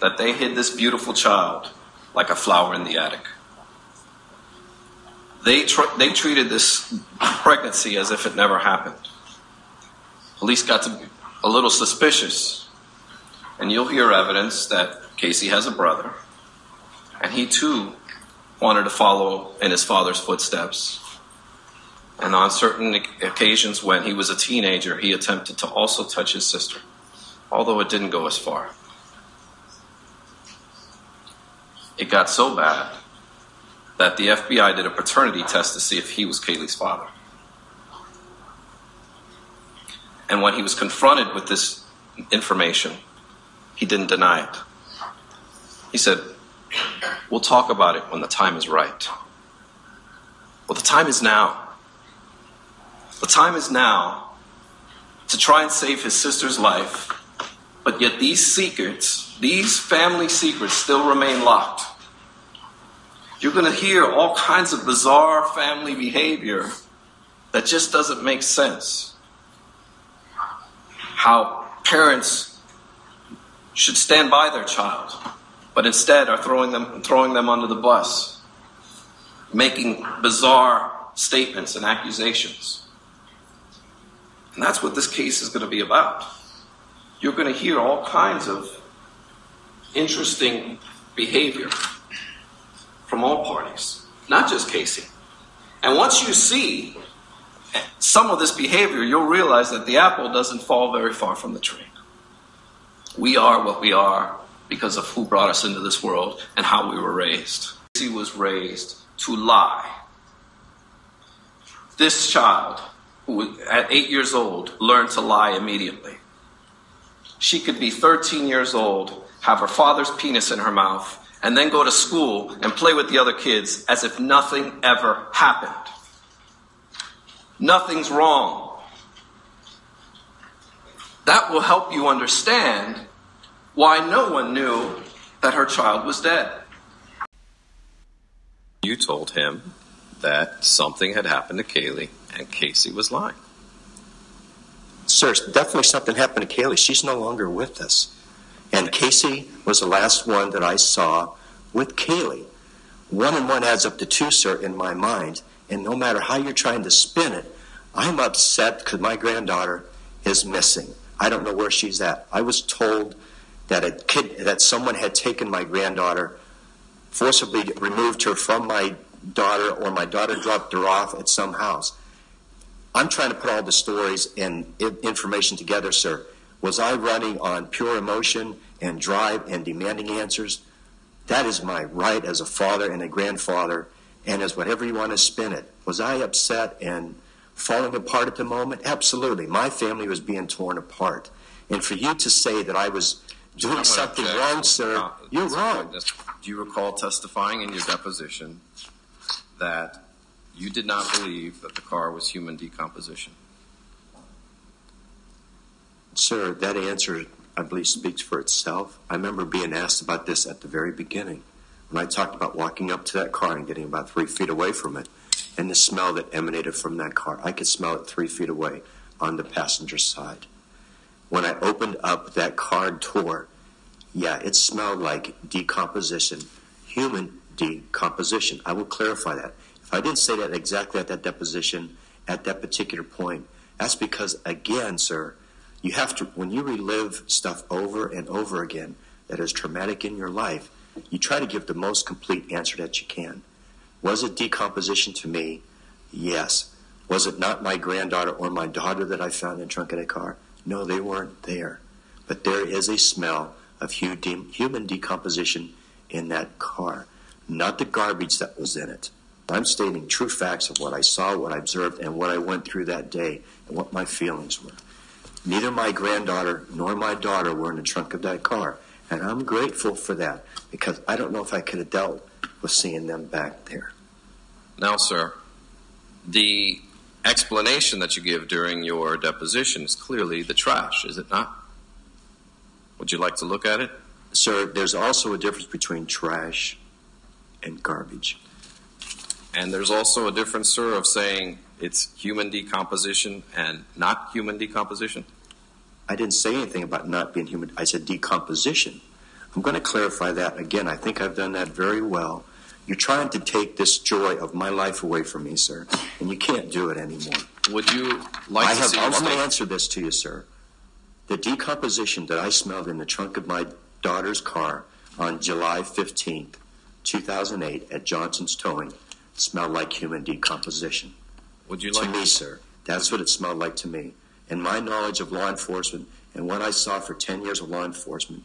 that they hid this beautiful child like a flower in the attic. They, tr- they treated this pregnancy as if it never happened. Police got to be a little suspicious, and you'll hear evidence that Casey has a brother, and he too wanted to follow in his father's footsteps. And on certain occasions when he was a teenager, he attempted to also touch his sister, although it didn't go as far. It got so bad that the FBI did a paternity test to see if he was Kaylee's father. And when he was confronted with this information, he didn't deny it. He said, We'll talk about it when the time is right. Well, the time is now. The time is now to try and save his sister's life, but yet these secrets, these family secrets, still remain locked. You're going to hear all kinds of bizarre family behavior that just doesn't make sense. How parents should stand by their child, but instead are throwing them, throwing them under the bus, making bizarre statements and accusations. And that's what this case is going to be about. You're going to hear all kinds of interesting behavior from all parties, not just Casey. And once you see some of this behavior, you'll realize that the apple doesn't fall very far from the tree. We are what we are because of who brought us into this world and how we were raised. Casey was raised to lie. This child, at eight years old, learned to lie immediately. She could be 13 years old, have her father's penis in her mouth, and then go to school and play with the other kids as if nothing ever happened. Nothing's wrong. That will help you understand why no one knew that her child was dead. You told him that something had happened to Kaylee and Casey was lying. Sir, definitely something happened to Kaylee. She's no longer with us. And Casey was the last one that I saw with Kaylee. One and one adds up to two, sir, in my mind. And no matter how you're trying to spin it, I'm upset because my granddaughter is missing. I don't know where she's at. I was told that a kid, that someone had taken my granddaughter, forcibly removed her from my daughter, or my daughter dropped her off at some house. I'm trying to put all the stories and information together, sir. Was I running on pure emotion and drive and demanding answers? That is my right as a father and a grandfather, and as whatever you want to spin it. Was I upset and falling apart at the moment? Absolutely. My family was being torn apart. And for you to say that I was doing something object. wrong, sir. Uh, You're wrong. Do you recall testifying in your deposition that you did not believe that the car was human decomposition? Sir, that answer, I believe, speaks for itself. I remember being asked about this at the very beginning when I talked about walking up to that car and getting about three feet away from it and the smell that emanated from that car. I could smell it three feet away on the passenger side. When I opened up that car door, yeah, it smelled like decomposition, human decomposition. I will clarify that. I didn't say that exactly at that deposition, at that particular point, that's because, again, sir, you have to, when you relive stuff over and over again that is traumatic in your life, you try to give the most complete answer that you can. Was it decomposition to me? Yes. Was it not my granddaughter or my daughter that I found in the trunk of that car? No, they weren't there. But there is a smell of human decomposition in that car, not the garbage that was in it. I'm stating true facts of what I saw, what I observed, and what I went through that day, and what my feelings were. Neither my granddaughter nor my daughter were in the trunk of that car, and I'm grateful for that because I don't know if I could have dealt with seeing them back there. Now, sir, the explanation that you give during your deposition is clearly the trash, is it not? Would you like to look at it? Sir, there's also a difference between trash and garbage. And there's also a difference, sir, of saying it's human decomposition and not human decomposition. I didn't say anything about not being human. I said decomposition. I'm going to clarify that again. I think I've done that very well. You're trying to take this joy of my life away from me, sir, and you can't do it anymore. Would you like I to have, see I'm going to answer this to you, sir. The decomposition that I smelled in the trunk of my daughter's car on July 15th, 2008, at Johnson's Towing smelled like human decomposition. Would you to like me, sir? That's what it smelled like to me. And my knowledge of law enforcement and what I saw for 10 years of law enforcement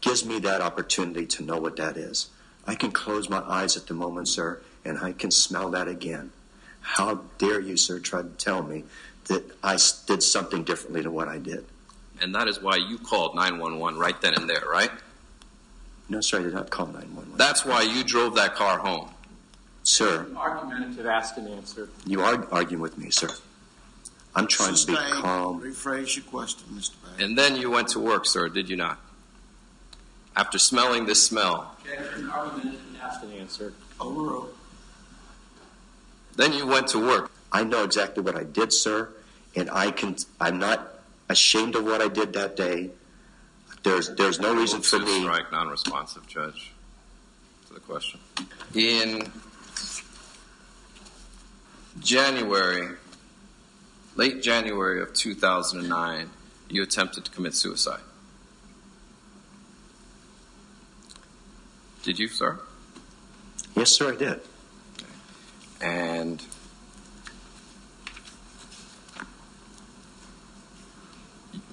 gives me that opportunity to know what that is. I can close my eyes at the moment, sir, and I can smell that again. How dare you, sir, try to tell me that I did something differently to what I did? And that is why you called 911 right then and there, right? No, sir, I did not call 911. That's why you drove that car home. Sir, Argumentative, ask and answer. you are arguing with me, sir. I'm trying to be calm. Rephrase your question, Mr. Banks. And then you went to work, sir, did you not? After smelling this smell, Objection, argumentative, ask and answer. Overruled. then you went to work. I know exactly what I did, sir, and I can. I'm not ashamed of what I did that day. There's there's no reason for Two me. Strike, non-responsive, Judge, to the question. In January, late January of 2009, you attempted to commit suicide. Did you, sir? Yes, sir, I did. And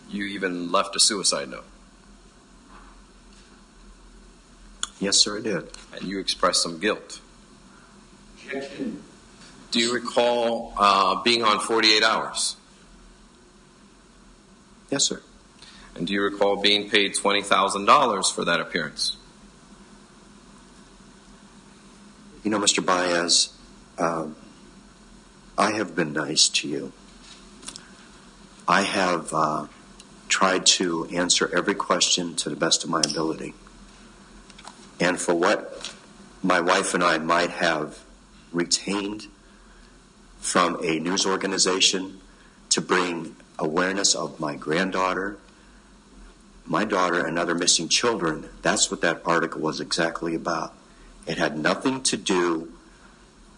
you even left a suicide note. Yes, sir, I did. and you expressed some guilt. Do you recall uh, being on 48 hours? Yes, sir. And do you recall being paid $20,000 for that appearance? You know, Mr. Baez, um, I have been nice to you. I have uh, tried to answer every question to the best of my ability. And for what my wife and I might have retained from a news organization to bring awareness of my granddaughter, my daughter, and other missing children, that's what that article was exactly about. It had nothing to do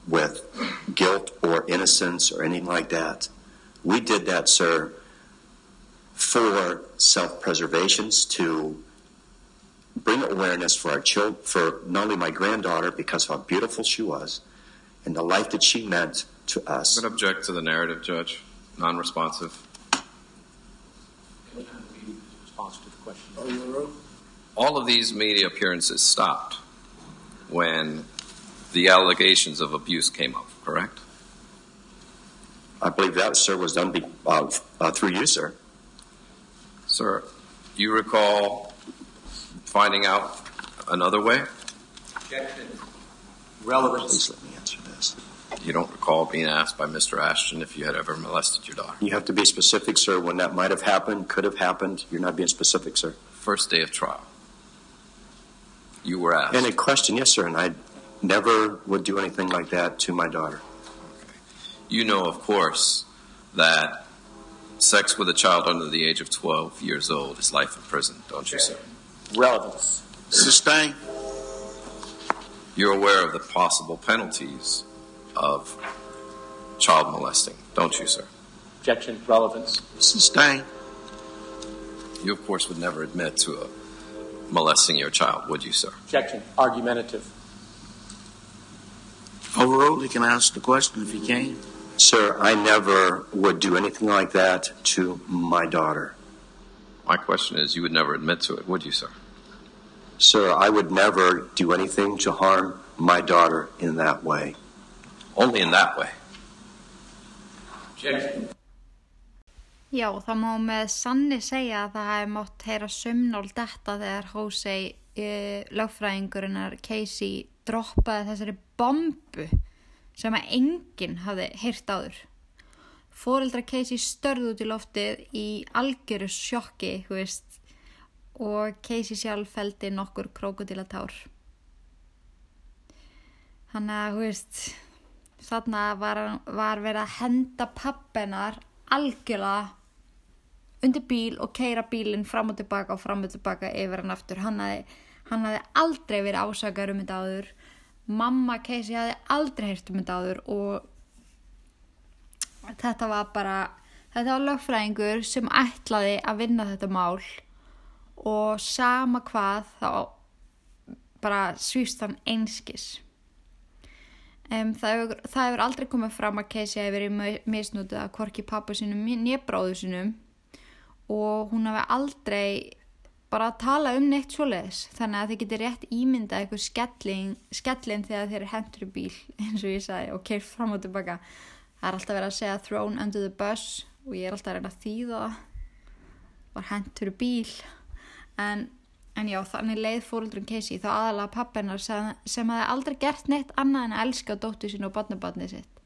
with guilt or innocence or anything like that. We did that, sir, for self preservations to bring awareness for our children, for not only my granddaughter because how beautiful she was and the life that she meant to us. I'm going to object to the narrative, Judge. Non responsive. Response to the question. All of these media appearances stopped when the allegations of abuse came up, correct? I believe that, sir, was done be, uh, uh, through you, sir. Sir, do you recall finding out another way? Objection. Relevance. Please let me answer this. You don't recall being asked by Mr. Ashton if you had ever molested your daughter. You have to be specific, sir, when that might have happened, could have happened. You're not being specific, sir. First day of trial. You were asked. And a question, yes, sir, and I never would do anything like that to my daughter. You know, of course, that sex with a child under the age of 12 years old is life in prison, don't you, sir? Relevance. Sustain. You're aware of the possible penalties of child molesting, don't you, sir? Objection. Relevance. Sustain. You, of course, would never admit to a molesting your child, would you, sir? Objection. Argumentative. Overruled. He can ask the question if he can. Sir, I never would do anything like that to my daughter. My question is, you would never admit to it, would you, sir? Sir, I would never do anything to harm my daughter in that way. Only in that way. Objection. Já, það má með sanni segja að það hefði mátt heyra sömnál detta þegar Hosei uh, lögfræðingurinnar Casey droppaði þessari bombu sem að enginn hafði heyrt áður. Fóreldra Casey störði út í loftið í algjöru sjokki, þú veist, og Casey sjálf feldi nokkur krókodilatár. Þannig að, þú veist, þarna var, var verið að henda pappinar algjörlega undir bíl og keira bílinn fram og tilbaka og fram og tilbaka yfir hann aftur. Hann hafði, aldrei verið ásakar um þetta áður. Mamma Casey hafði aldrei heyrt um þetta áður og þetta var bara, þetta var lögfræðingur sem ætlaði að vinna þetta mál og sama hvað þá bara svífst hann einskis. Um, það, hefur, það hefur aldrei komið fram að Casey hefur verið misnútið að hvorki pappa sínum nýjabráðu sínum. Og hún hefur aldrei bara að tala um neitt svoleiðis. Þannig að þið getur rétt ímyndað eitthvað skelling, skellin þegar þeir hendur í bíl eins og ég sagði og keirt fram og tilbaka. Það er alltaf verið að segja thrown under the bus og ég er alltaf að reyna að þýða var hendur í bíl. En En já, þannig leið fóröldrun Casey þá aðalega pappinar sem, sem hafi aldrei gert neitt annað en að elska dóttu sín og barnabarnið sitt.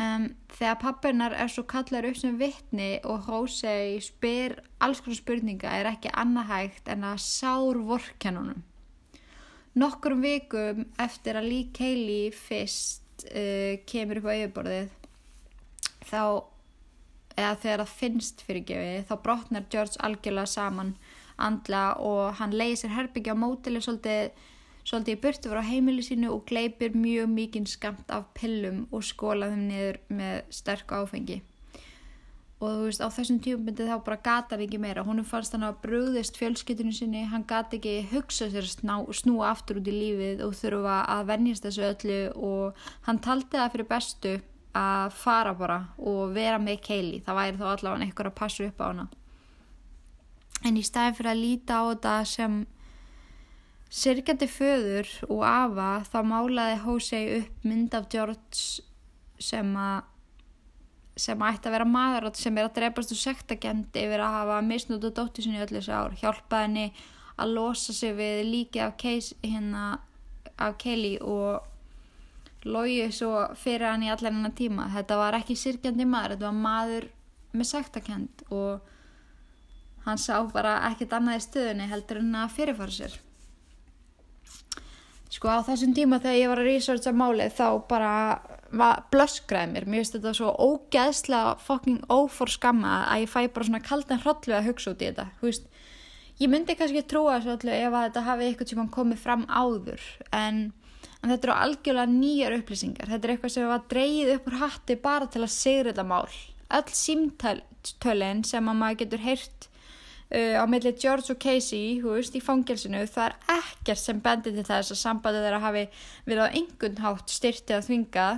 Um, þegar pappinar er svo kallar upp sem vittni og Hosei spyr alls konar spurninga er ekki annað hægt en að sár vorkennunum. Nokkurum vikum eftir að Lee Cayley fyrst uh, kemur upp á yfirborðið þá, eða þegar það finnst fyrirgefi, þá brotnar George algjörlega saman andla og hann leiði sér herbyggja á mótili svolítið, svolítið í burtu var á heimili sínu og gleipir mjög mikinn skamt af pillum og skólaði þeim niður með sterk áfengi. Og þú veist á þessum tíumbindi þá bara gata hann ekki meira. Honum fannst hann að brúðist fjölskyttinu sinni. Hann gati ekki hugsa sér sná, snúa aftur út í lífið og þurfa að vennjast þessu öllu. Og hann taldi það fyrir bestu að fara bara og vera með Keili það væri þá allavega einhver að passa upp á hana en í staðin fyrir að líta á þetta sem sirkjandi föður og afa þá málaði Hosei upp mynd af George sem að sem ætti að vera maður sem er að drefast úr sektakend yfir að hafa misnútu dóttu sinni öll þessu ár. Hjálpa henni að losa sig við líki af, case, hérna, af Kelly og logi svo fyrir hann í allar hennar tíma. Þetta var ekki sirkjandi maður þetta var maður með sektakend og hann sá bara ekkert annað í stöðunni heldur en að fyrirfara sér. Sko á þessum tíma þegar ég var að researcha málið þá bara blöskraði mér. Mér finnst þetta svo ógeðslega fucking óforskamma að ég fæ bara svona kaldan hrollu að hugsa út í þetta veist, ég myndi kannski trúa þessu öllu ef að þetta hafi eitthvað sem komið fram áður en, en þetta eru algjörlega nýjar upplýsingar. Þetta er eitthvað sem var dreyið upp úr hatti bara til að segja þetta mál. Öll símtölinn sem að maður getur heyrt á milli George og Casey veist, í fangelsinu, það er ekkert sem bendir til þess að sambandið þeirra hafi verið á einhvern hátt styrtið að þvinga.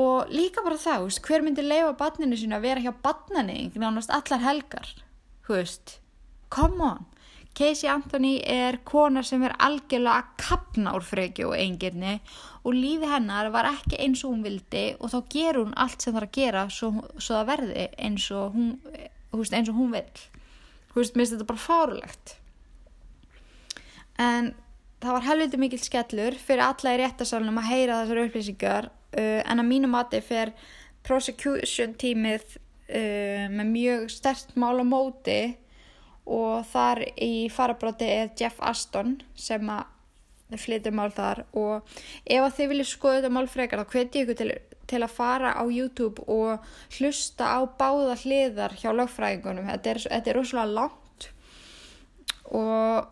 Og líka bara það, veist, hver myndi leifa barninu sín að vera hjá barnani nánast allar helgar veist, come on. Casey Anthony er kona sem er algjörlega að kapna úr freki og engirni og lífi hennar var ekki eins og hún vildi og þá gerur hún allt sem það er að gera svo, svo það verði eins og hún, eins og hún vil þú veist, mér finnst þetta bara fárulegt en það var helviti mikil skellur fyrir alla í réttasalunum að heyra þessar upplýsingar uh, en að mínu mati fer prosecution tímið uh, með mjög stert mál á móti og þar í farabróti er Jeff Aston sem að flytur mál þar og ef að þið viljið skoða þetta mál frekar þá hveti ég ykkur til, til að fara á YouTube og hlusta á báða hliðar hjá lögfræðingunum. Þetta er, þetta er rosalega langt og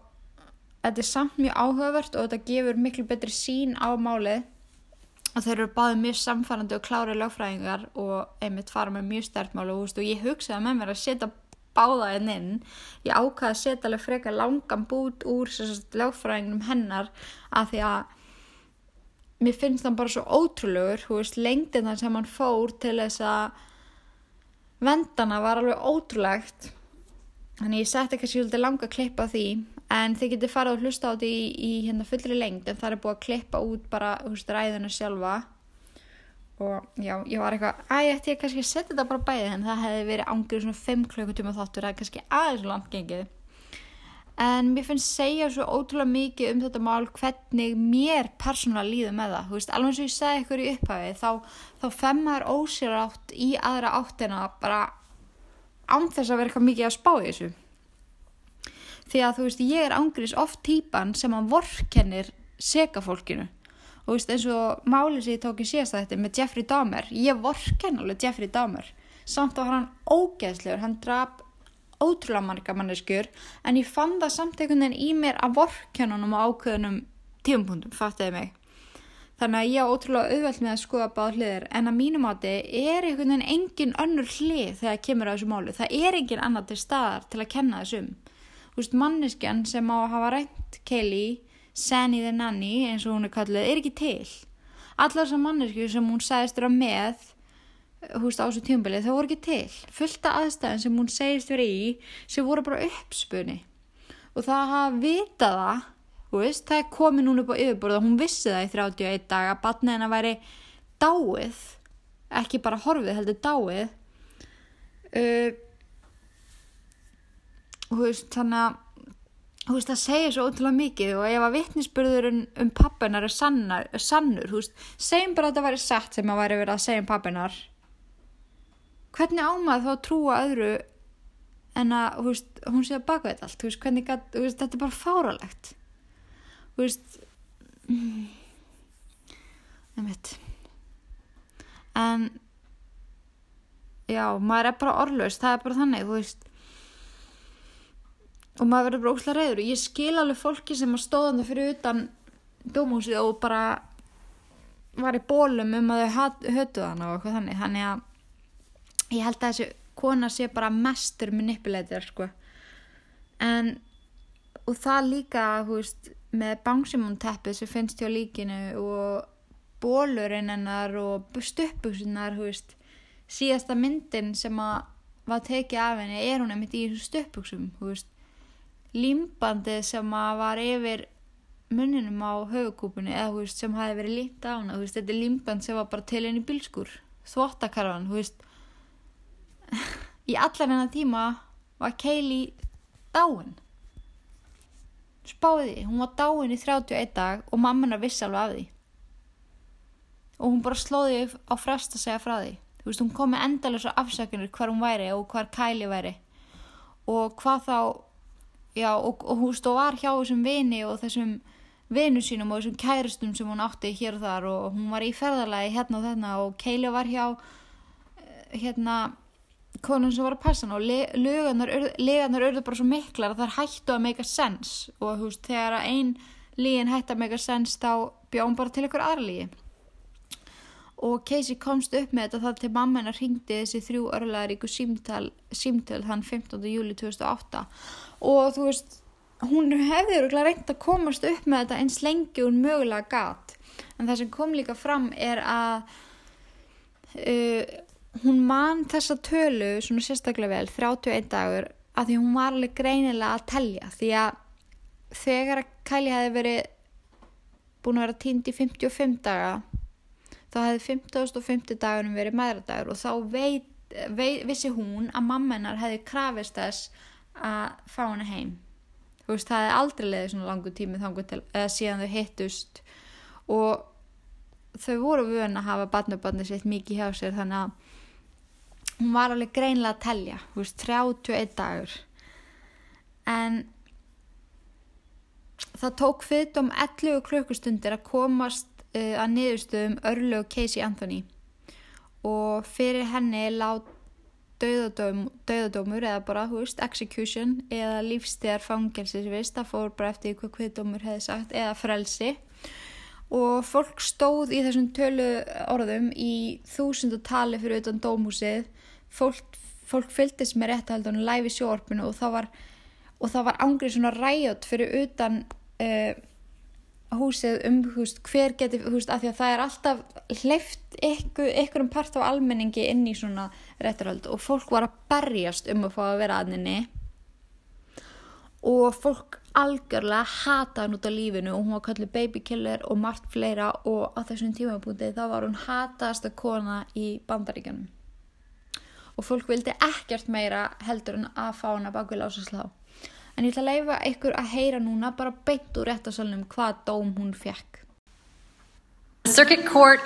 þetta er samt mjög áhugavert og þetta gefur miklu betri sín á málið. Og þeir eru báðið mjög samfærandi og klári lögfræðingar og einmitt fara með mjög stert mál. Og, og ég hugsaði með mér að setja báða henn inn. Ég ákvaði að setja alveg frekar langan bút úr lögfræðingnum hennar að því að mér finnst það bara svo ótrúlegur hú veist, lengdin þar sem hann fór til þess að vendana var alveg ótrúlegt. Þannig ég setti kannski svolítið langa klippa á því en þið getur farið að hlusta á þetta í, í hérna fullri lengd en það er búið að klippa út bara veist, ræðinu sjálfa. Og já, ég var eitthvað að ég ætti ég kannski að setja þetta bara bæðið en það hefði verið ángrið svona 5 klukkutíma þáttur það er kannski aðeins langt gengið en mér finnst segja svo ótrúlega mikið um þetta mál hvernig mér persónulega líður með það. Veist, alveg eins og ég segi ykkur í upphafi þá, þá femmar ósérátt í aðra áttina bara án þess að vera eitthvað mikið að spá í þessu. Því að þú veist ég er ángriðs oft típan sem að vorkennir seka fólkinu og veist eins og málið sem ég tók í síðast þetta með Jeffrey Dahmer. Ég vorkenn alveg Jeffrey Dahmer. Samt var hann ógeðslegur. Hann draf ótrúlega marga manneskjur en ég fann það samt einhvern veginn í mér að vorkennunum á ákveðunum tíumpunktum, fattiði mig? Þannig að ég á ótrúlega auðvelt með að skoða báð hliðir en að mínum áti er einhvern veginn engin önnur hlið þegar kemur á þessu málu það er engin annar til staðar til að kenna þessum. Þú veist, manneskjan sem á að hafa rænt Kelly, Sanny the Nanny, eins og hún er kallið, er ekki til. Allar þessar mannesku sem hún sagðist vera með, veist, á þessu tjómbilið, það voru ekki til. Fullta aðstæðan sem hún segist vera í, sem voru bara uppspunni. Og það hafa vitað það, veist, það er komið núna upp á yfirborða, hún vissi það í 31 daga, að batnið hennar væri dáið, ekki bara horfið, heldur dáið. Uh, veist, þannig að veist, það segir svo ótrúlega mikið og ef að vittnisspurðurinn um pappinar er, sannar, sannur, segjum bara að þetta væri satt sem að væri verið að segja um pappinar hvernig ámað þá að trúa öðru en að, veist, hún sé að baka þetta allt, veist, gat, veist, þetta er bara fáralegt þú veist ég veit en já, maður er bara orðlaust, það er bara þannig, þú veist. Og maður verður bara óslega reyður ég skil alveg fólki sem að stóðan það fyrir utan dómhúsið og bara var í bólum um að þau hötuð hann og eitthvað þannig. Þannig að ég held að þessi kona sé bara mestur manipulætir sko. En og það líka veist með bangsimónteppið sem finnst hjá líkinu og bólurinn hennar og veist síðasta myndin sem að var tekið af henni er hún einmitt í veist. Límbandið sem að var yfir munninum á höfukúpunni eða veist, sem hafi verið límt á veist, þetta er límband sem var bara til henni bílskur þvottakarfan í allar hennar tíma var Keili dáin. Spáði hún var dáin í 31 dag og mammanar vissi alveg af því. Og hún bara slóði á frest að segja frá því. Veist, hún kom með endalösa afsökunir hvar hún væri og hvar Keili væri. Og hvað þá já, og, og hún stóð var hjá þessum vini og þessum vinu sínum og þessum kærustum sem hún átti hér og þar og hún var í ferðarlegi hérna og þarna og Keili var hjá eh, hérna konun sem var að passa hann og leganar auðvitað bara svo miklar að það er hættu að make a sense. Og þú veist þegar einn lígin hætti að make a sense þá bjóðum bara til ykkur aðra lígi og Casey komst upp með þetta þar til mamma hennar ringdi þessi þrjú örlaðaríku símtöl, þann 15. júli 2008 og þú veist hún hefði öruglega reynd að komast upp með þetta eins lengi hún mögulega gatt en það sem kom líka fram er að uh, hún man þessa tölu svona sérstaklega vel 31 dagur að því hún var alveg greinilega að telja. Því að þegar að Kæli hefði verið búin að vera tínd í 55 daga þá hefði 50.50 dagunum verið maðuradagur og þá veit, veit, vissi hún að mamma hennar hefði krafist þess að fá hana heim. Þú veist, það er aldrei leiðið svona langu tími til, eða síðan þau hittust. Og þau voru vön að hafa barnabarni sitt mikið hjá sér þannig að hún var alveg greinlega að telja, þú veist, 31 dagur. En það tók fyrir um 11 klukkustundir að komast uh, að niðurstöðum örlög Casey Anthony. Og fyrir henni lág döðadóm, döðadómur eða bara, þú veist, execution eða lífstíðar fangelsisvist, það fór bara eftir hvað hviðdómur hefði sagt, eða frelsi. Og fólk stóð í þessum tölu orðum í þúsundatali fyrir utan dómhúsið fólk, fólk fylgdist með réttahaldunum live í sjóarpinu og það var var ángrið svona ræjot fyrir utan uh, húsið um húst, hver geti, húst, af því að það er alltaf hleyft ykkur, ykkur um part á almenningi inn í svona réttarhald og fólk var að berjast um að fá að vera aðninni og fólk algjörlega hata hann út af lífinu og hún var kallið babykiller og margt fleira og á þessum tímapunkti þá var hún hataðasta kona í bandaríkjanum og fólk vildi ekkert meira heldur en að fá hana bak við lásaslá en ég ætla að leifa ykkur að heyra núna bara beint úr réttasalunum hvað dóm hún fekk. The Circuit Court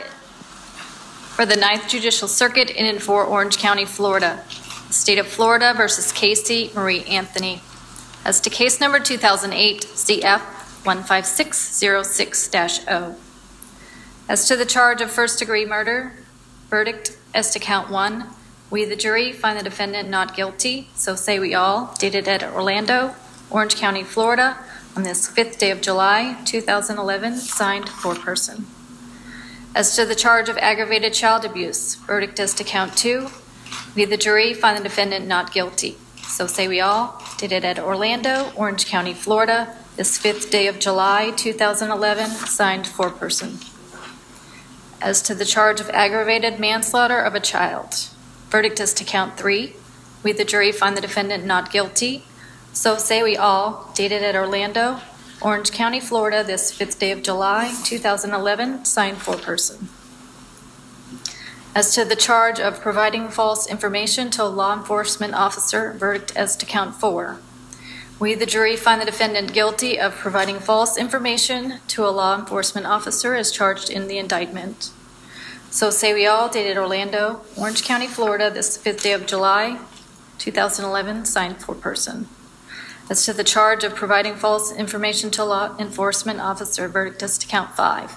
for the Ninth Judicial Circuit in and for Orange County, Florida. State of Florida versus Casey Marie Anthony. As to case number 2008 CF 15606-0. As to the charge of first degree murder, verdict as to count one, we, the jury, find the defendant not guilty, so say we all, dated at Orlando, Orange County, Florida, on this fifth day of July, 2011, signed for person. As to the charge of aggravated child abuse, verdict as to count two, we, the jury, find the defendant not guilty, so say we all, dated at Orlando, Orange County, Florida, this fifth day of July, 2011, signed for person. As to the charge of aggravated manslaughter of a child, Verdict is to count three. We, the jury, find the defendant not guilty. So say we all, dated at Orlando, Orange County, Florida, this fifth day of July, 2011, signed for person. As to the charge of providing false information to a law enforcement officer, verdict as to count four. We, the jury, find the defendant guilty of providing false information to a law enforcement officer as charged in the indictment. So say we all, dated Orlando, Orange County, Florida, this fifth day of July, 2011, signed for person. As to the charge of providing false information to law enforcement officer, verdict is to count five.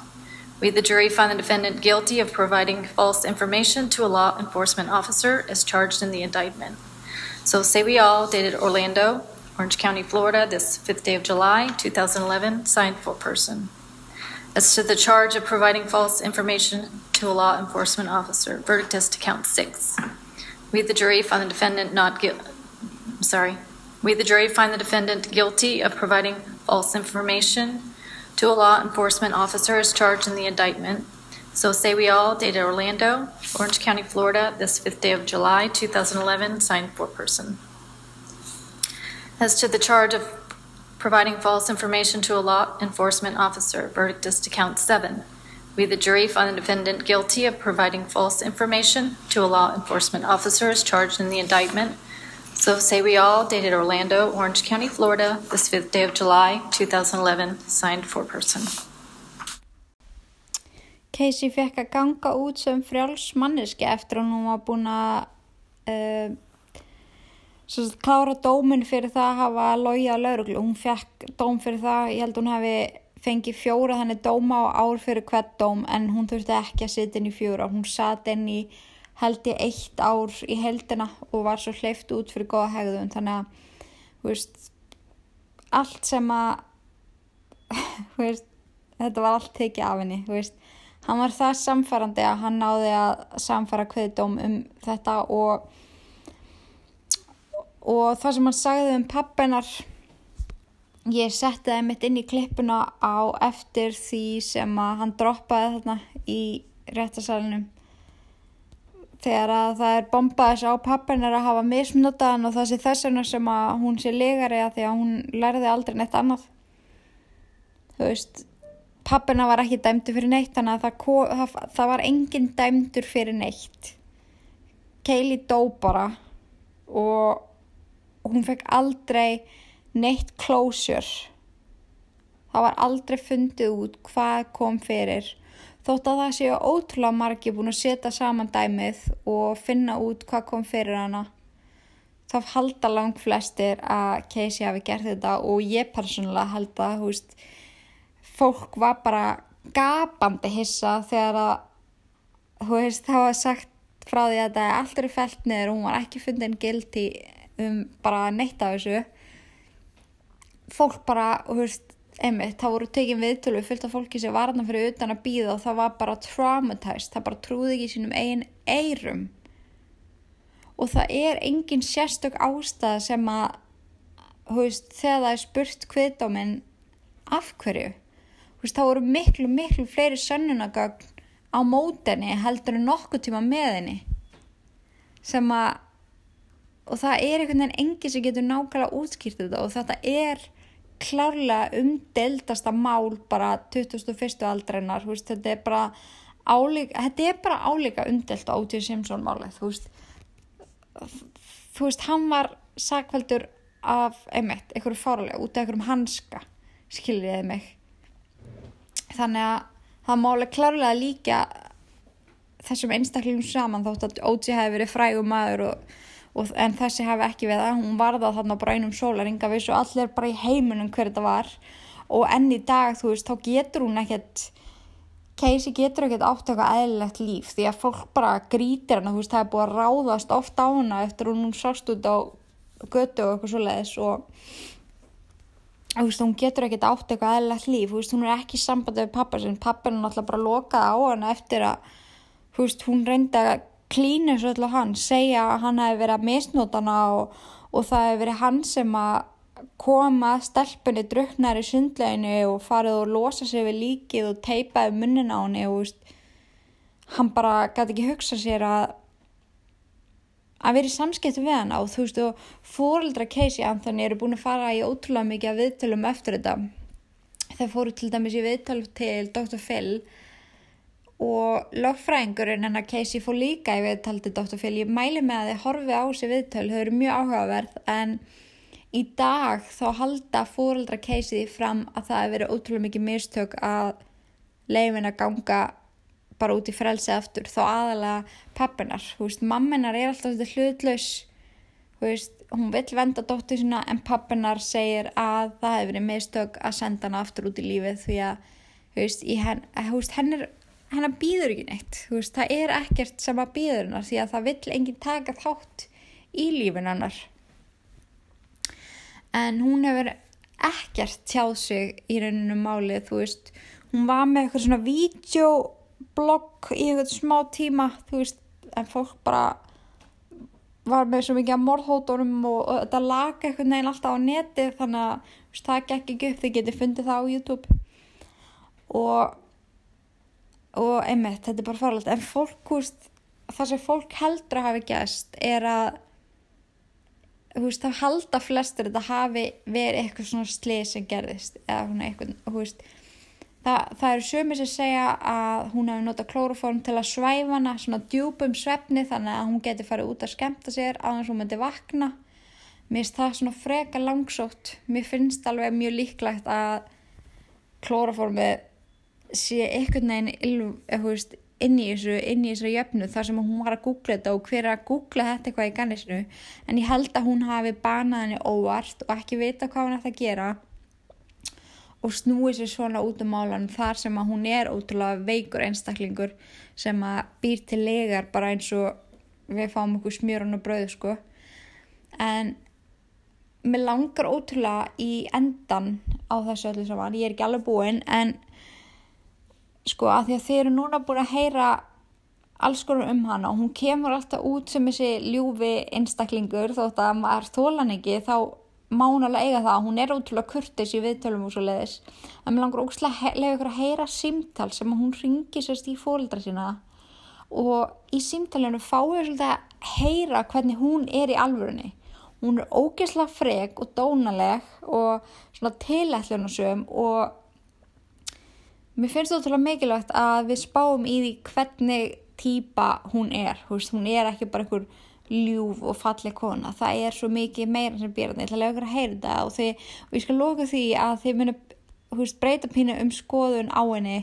We, the jury, find the defendant guilty of providing false information to a law enforcement officer as charged in the indictment. So say we all, dated Orlando, Orange County, Florida, this fifth day of July, 2011, signed for person. As to the charge of providing false information to a law enforcement officer, verdict is to count six. We, the jury, find the defendant not guilty. Sorry. We, the jury, find the defendant guilty of providing false information to a law enforcement officer as charged in the indictment. So say we all, dated Orlando, Orange County, Florida, this fifth day of July, 2011, signed for person. As to the charge of providing false information to a law enforcement officer, verdict is to count seven. We, the jury, find the defendant guilty of providing false information to a law enforcement officer as charged in the indictment. So say we all, dated Orlando, Orange County, Florida, this fifth day of July, 2011, signed for person. Casey fekk að ganga út sem frjáls manneski eftir að hún var búin að uh, að klára dómin fyrir það að hafa logið á lauruglu. Hún fekk dóm fyrir það, ég held hún hafi fengið fjóra þannig dóma á ár fyrir hvert dóm en hún þurfti ekki að sitja inn í fjóra. Hún satt inn í held ég eitt ár í heldina og var svo hleyft út fyrir góða hegðun. Þannig að, þú veist, allt sem að, þú veist, þetta var allt tekið af henni, þú veist. Hann var það samfærandi að hann náði að samfæra kveðdóm um þetta og og það sem hann sagði um pappinar ég setti það mitt inn í klippuna á eftir því sem að hann droppaði þarna í réttasalunum þegar að það er bombað þess á pappinar að hafa misnotaðan og það sé þess vegna sem að hún sé legari að því að hún lærði aldrei neitt annað. Þú veist pappina var ekki dæmdur fyrir neitt þannig að það, það, það var engin dæmdur fyrir neitt. Keili dó bara og hún fekk aldrei neitt closure. Það var aldrei fundið út hvað kom fyrir. Þótt að það séu ótrúlega margi búin að setja saman dæmið og finna út hvað kom fyrir hana þá halda langt flestir að Casey hafi gert þetta og ég persónulega held að húst, fólk var bara gapandi hissa þegar að veist, það var sagt frá því að það er alltaf fælt niður og hún var ekki fundin guilty um bara neitt af þessu. Fólk bara, þú veist einmitt, það voru tekin viðtölu fullt af fólki sem var þarna fyrir utan að býða og það var bara traumatized, það bara trúði ekki sínum eigin eirum og það er engin sérstök ástæða sem að veist, þegar það er spurt kviðdóminn af hverju? Veist, það voru miklu, miklu fleiri sönnunagögn á mótenni heldur en nokkuð tíma með henni sem að og það er einhvern veginn engi sem getur nákvæmlega útskýrt þetta og þetta er klárlega umdeldasta mál bara 2001. aldreinar veist, þetta er bara álíka, þetta er bara álíka umdelt á O.J. Simpson málið þú veist þú veist, hann var sakveldur af, einmitt, einhverju fárlega út af einhverjum hanska skiljiði mig þannig að það máli klárlega líka þessum einstaklingum saman þótt að O.J. hefði verið frægum maður og, og, en þessi hefði ekki við það. Hún var það þarna bara einum sólaringa vissu. Allir bara í heiminum hver þetta var. Og enn í dag þú veist þá getur hún ekkert Casey getur ekkert átt eitthvað eðlilegt líf því að fólk bara grítir hana þú veist það er búið að ráðast ofta á hana eftir hún sást út á götu og eitthvað svo leiðis og þú veist, hún getur ekkert átt eitthvað eðlilegt líf, þú veist, hún er ekki í sambandi við pappa pappa er náttúrulega bara lokað á hana eftir að, þú veist, hún reyndi að klína svo alltaf hann, segja að hann hefði verið að misnóta hana og, og það hefði verið hann sem að koma stelpunni druknar í sundleginu og farið og losa sig við líkið og teipaði munnin á henni og, veist, hann bara gæti ekki hugsa sér að að vera í samskiptu við hana og þú veist og fóreldra Casey Anthony eru búin að fara í ótrúlega mikið viðtölum eftir þetta þeir fóru til dæmis í viðtöl til Dr. Phil og lögfræðingurinn hennar Casey fór líka í viðtöl til Dr. Phil ég mæli með að þið horfi á þessi viðtöl þau eru mjög áhugaverð en í dag þá halda fóreldra Casey fram að það hefur verið ótrúlega mikið mistök að leifin að ganga bara út í frelsi aftur þá aðalega pappinar, þú veist, mamminar er alltaf þetta hlutlaus þú veist, hún vill venda dóttir sína en pappinar segir að það hefur verið mistök að senda hana aftur út í lífið því að, þú veist, henn, henn er, henn býður ekki neitt veist, það er ekkert sem að býður hennar því að það vill enginn taka þátt í lífin hennar. En hún hefur ekkert tjáð sig í rauninu málið, þú veist. Hún var með eitthvað svona vídeo blogg í eitthvað smá tíma þú veist, en fólk bara var með svo mikið að morðhóttunum og, og þetta laga eitthvað neginn alltaf á neti þannig að veist, það gekk ekki upp, þið getið fundið það á YouTube. Og og einmitt, þetta er bara farlegt en fólk, veist, það sem fólk heldur að hafi gæst er að veist, það halda flestir þetta hafi verið eitthvað svona slið sem gerðist eða svona eitthvað, þú veist Það, eru sömur sem segja að hún hefur notað klóroform til að svæfa hana svona djúpum svefni þannig að hún geti farið út að skemta sér á þess að hún myndi vakna. Mér finnst það svona freka langsótt. Mér finnst alveg mjög líklegt að klóroformi sé einhvern veginn inn í þessu, inn í þessu jöfnu þar sem hún var að googla þetta og hver er að googla þetta eitthvað í gannisnu. En ég held að hún hafi banað henni óvart og ekki vita hvað hann ætti að gera og snúi sér svona út um málan þar sem að hún er ótrúlega veikur einstaklingur sem að býr til legar bara eins og við fáum okkur smjörun og bröðu sko en mér langar ótrúlega í endan á þessu öllu saman, ég er ekki alveg búinn en sko að því að þeir eru núna búin að heyra alls konar um hana og hún kemur alltaf út sem þessi ljúfi einstaklingur þótt að maður þólan ekki þá mánalega eiga það. Að hún er ótrúlega kurtis í viðtölum og svo leiðis að mér langar ótrúlega að lega ykkur að heyra símtal sem hún ringi sérst í fóldra sína og í símtalinu fáið svolítið að heyra hvernig hún er í alvörunni. Hún er ógeðslega frek og dónaleg og svona tilætlunasöm og mér finnst það ótrúlega mikilvægt að við spáum í því hvernig týpa hún er, hún er ekki bara einhver ljúf og falleg kona. Það er svo mikið meira sem býr ég ætla að lega ykkur að heyra þetta og, þið, og ég skal loka því að þið munu veist, breyta pínu um skoðun á henni.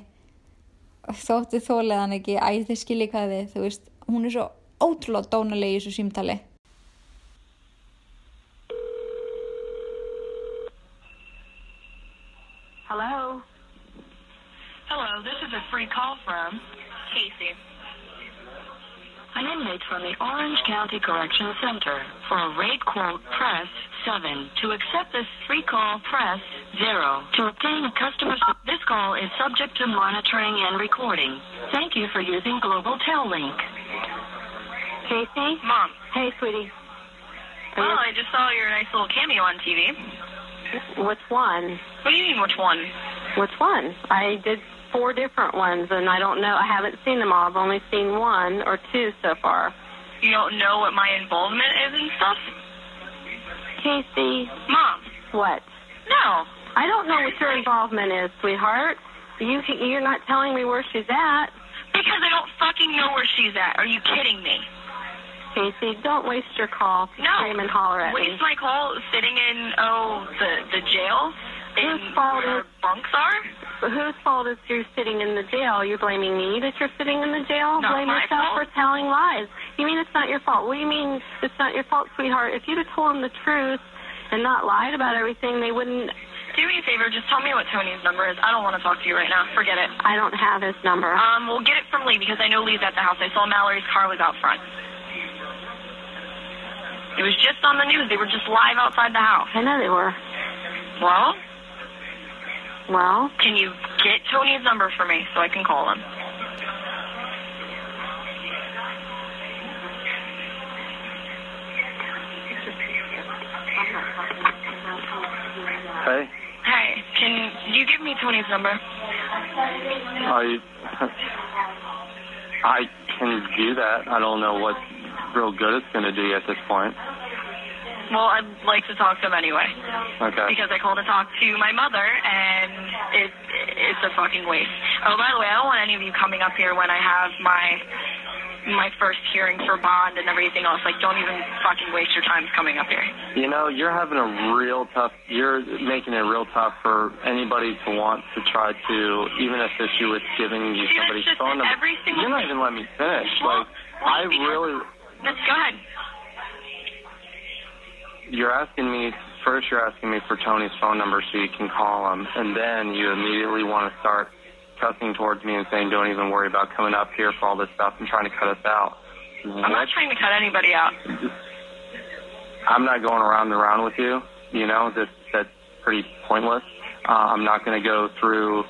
Þóttu þóleðan ekki. Æ þið skilji hvað þið þú veist, hún er svo ótrúlega dónaleg í þessu símtali. Hello? Hello, this is a free call from Casey. An inmate from the Orange County Correction Center. For a rate quote, press 7. To accept this free call, press 0. To obtain a customer... This call is subject to monitoring and recording. Thank you for using Global Tel Link. Casey? Mom. Hey, sweetie. Oh, I just saw your nice little cameo on TV. Which one? What do you mean, which one? Which one? I did four different ones, and I don't know. I haven't seen them all. I've only seen one or two so far. You don't know what my involvement is and stuff? Casey. Mom. What? No. I don't know what your involvement is, sweetheart. You you're not telling me where she's at. Because I don't fucking know where she's at. Are you kidding me? Casey, don't waste your call No. scream and holler at Waste me. my call sitting in, oh, the, the jail? Whose fault where is bunks are? whose fault is you're sitting in the jail? You're blaming me that you're sitting in the jail? Not Blame my yourself fault. for telling lies. You mean it's not your fault? What do you mean it's not your fault, sweetheart? If you'd have told them the truth and not lied about everything, they wouldn't. Do me a favor, just tell me what Tony's number is. I don't want to talk to you right now. Forget it. I don't have his number. Um, we'll get it from Lee because I know Lee's at the house. I saw Mallory's car was out front. It was just on the news. They were just live outside the house. I know they were. Well, Well, can you get Tony's number for me so I can call him? Hey, Hey, can you give me Tony's number? I I can do that. I don't know what real good it's going to do you at this point. Well, I'd like to talk to him anyway. Okay. Because I called to talk to my mother, and it it's a fucking waste. Oh, by the way, I don't want any of you coming up here when I have my my first hearing for bond and everything else. Like, don't even fucking waste your time coming up here. You know, you're having a real tough. You're making it real tough for anybody to want to try to even assist you with giving you somebody's phone number. You're not even letting me finish. Like, I really. Let's go ahead. You're asking me first. You're asking me for Tony's phone number so you can call him, and then you immediately want to start cussing towards me and saying, "Don't even worry about coming up here for all this stuff and trying to cut us out." I'm not trying to cut anybody out. I'm not going around and around with you. You know, that that's pretty pointless. Uh, I'm not going to go through.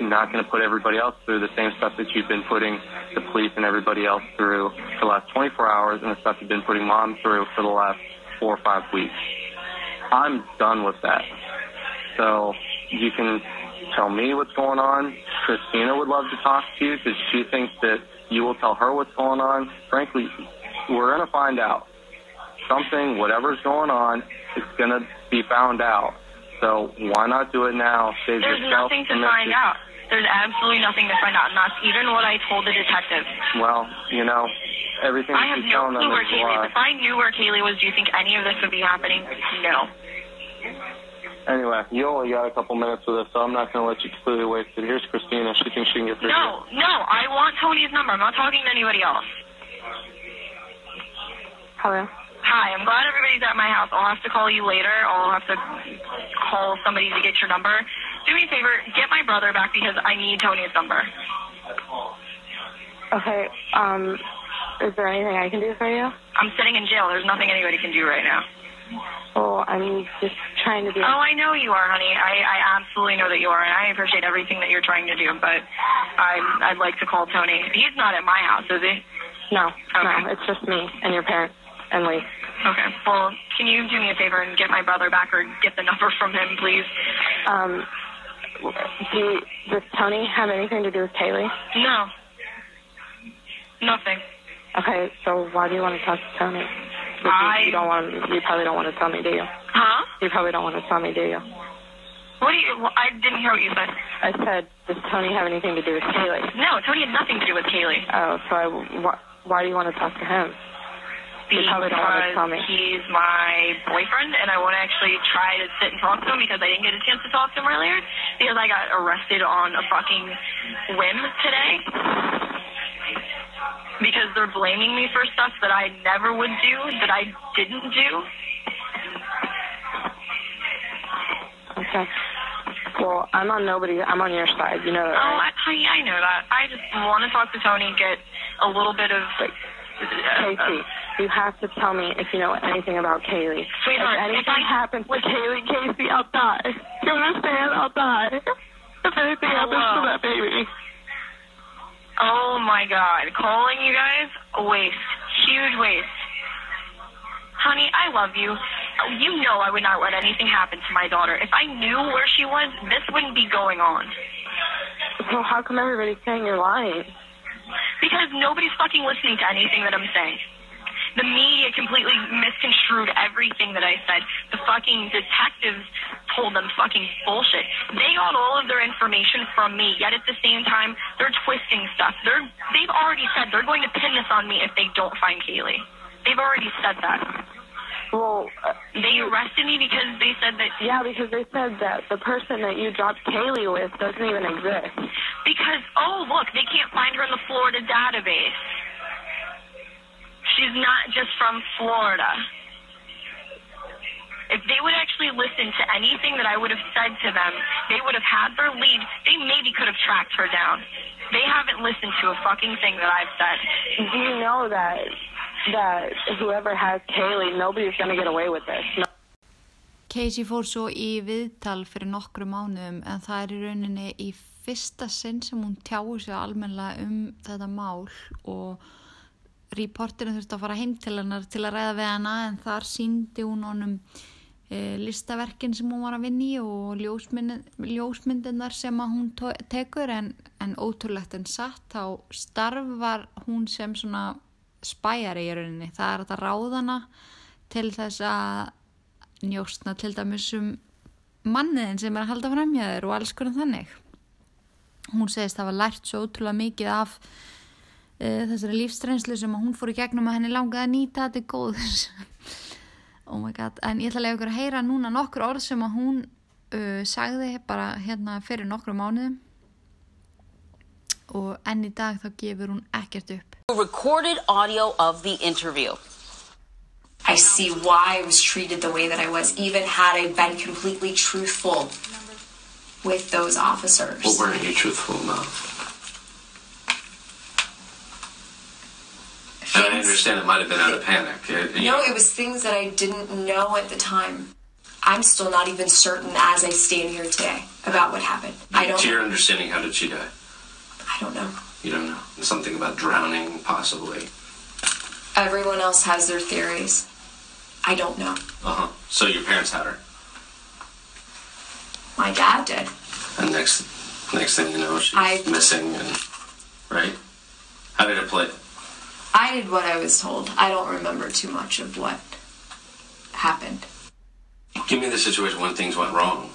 Not going to put everybody else through the same stuff that you've been putting the police and everybody else through for the last 24 hours, and the stuff you've been putting mom through for the last four or five weeks. I'm done with that. So you can tell me what's going on. Christina would love to talk to you because she thinks that you will tell her what's going on. Frankly, we're going to find out something, whatever's going on, it's going to be found out. So why not do it now? Save There's yourself nothing to find extra- out. There's absolutely nothing to find out, and that's even what I told the detective. Well, you know, everything I that have you're no telling clue them where is a Kaylee is. If I knew where Kaylee was, do you think any of this would be happening? No. Anyway, you only got a couple minutes with us, so I'm not going to let you completely waste it. Here's Christina. She thinks she can get through. No, no, I want Tony's number. I'm not talking to anybody else. Hello. Hi, I'm glad everybody's at my house. I'll have to call you later. I'll have to call somebody to get your number. Do me a favor, get my brother back because I need Tony's number. Okay. Um, is there anything I can do for you? I'm sitting in jail. There's nothing anybody can do right now. Oh, I'm just trying to be. Oh, I know you are, honey. I, I absolutely know that you are, and I appreciate everything that you're trying to do. But I, I'd like to call Tony. He's not at my house, is he? No, no, it's just me and your parents Lee. Okay. Well, can you do me a favor and get my brother back, or get the number from him, please? Um, do you, does Tony have anything to do with Kaylee? No. Nothing. Okay, so why do you want to talk to Tony? If I- You, you don't want. You probably don't want to tell me, do you? Huh? You probably don't want to tell me, do you? What do you? Well, I didn't hear what you said. I said, does Tony have anything to do with Kaylee? No, Tony had nothing to do with Kaylee. Oh, so I, wh- why do you want to talk to him? Because he's my boyfriend, and I want to actually try to sit and talk to him because I didn't get a chance to talk to him earlier because I got arrested on a fucking whim today. Because they're blaming me for stuff that I never would do, that I didn't do. Okay. Well, I'm on nobody. I'm on your side. You know that. Oh, right? I, I know that. I just want to talk to Tony, get a little bit of. Casey, you have to tell me if you know anything about Kaylee. Sweetheart, if if anything I- happens to Kaylee, Casey, I'll die. You understand? I'll die. If anything happens to that baby. Oh my god. Calling you guys, a waste. Huge waste. Honey, I love you. You know I would not let anything happen to my daughter. If I knew where she was, this wouldn't be going on. So how come everybody's saying you're lying? Because nobody's fucking listening to anything that I'm saying. The media completely misconstrued everything that I said. The fucking detectives told them fucking bullshit. They got all of their information from me, yet at the same time, they're twisting stuff. They're, they've already said they're going to pin this on me if they don't find Kaylee. They've already said that. Well, They arrested me because they said that yeah, because they said that the person that you dropped Kaylee with doesn't even exist. Because, oh, look, they can't find her in the Florida database. She's not just from Florida. If they would actually listen to anything that I would have said to them, they would have had their lead. They maybe could have tracked her down. They haven't listened to a fucking thing that I've said. Do you know that that whoever has Kaylee, nobody's gonna get away with this? No. Casey fór svo í viðtal fyrir nokkru mánuðum en það er í rauninni í fyrsta sinn sem hún tjáur sig almennilega um þetta mál og reporterinn þurfti að fara heim til hennar til að ræða við hana en þar síndi hún honum e, listaverkin sem hún var að vinni og ljósmyndin, ljósmyndinar sem hún to- tekur en, en ótrúlegt en satt þá starfar hún sem svona spæjari í rauninni. Það er að ráða hana til þess að njóstna til dæmis um manniðin sem er að halda framhjáður og alls konar þannig. Hún segist að hafa lært svo ótrúlega mikið af uh, þessari lífstreynslu sem hún fór í gegnum að henni langaði að nýta þetta góðs. oh en ég ætla að lega ykkur að heyra núna nokkur orð sem að hún uh, sagði bara hérna fyrir nokkru mánuðum og enn í dag þá gefur hún ekkert upp. Recorded audio of the interview. I see why I was treated the way that I was, even had I been completely truthful with those officers. What weren't you truthful about? And I understand it might have been out of panic. It- you No, know, it was things that I didn't know at the time. I'm still not even certain as I stand here today about what happened. I don't to your understanding, how did she die? I don't know. You don't know. Something about drowning, possibly. Everyone else has their theories. I don't know. Uh huh. So your parents had her, My dad did. and next, next thing you know, she's I- missing, and right. How did it play? I did what I was told. I don't remember too much of what happened. Give me the situation when things went wrong.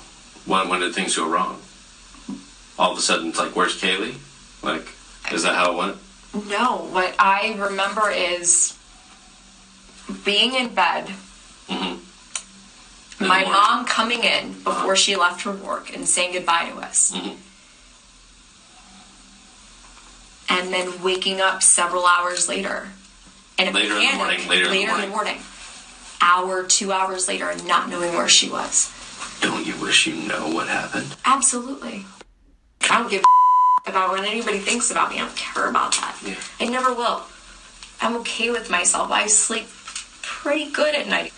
When when did things go wrong? All of a sudden, it's like, where's Kaylee? Like, is that how it went? No, what I remember is being in bed, Mm-hmm. my mom coming in before she left for work and saying goodbye to us. Mm-hmm. And then waking up several hours later. And Later in the morning, later in the in the morning. Hour, two hours later, and not knowing where she was. Don't you wish you know what happened? Absolutely. I don't give a about what anybody thinks about me. I don't care about that. I never will. I'm okay with myself. I sleep pretty good at night.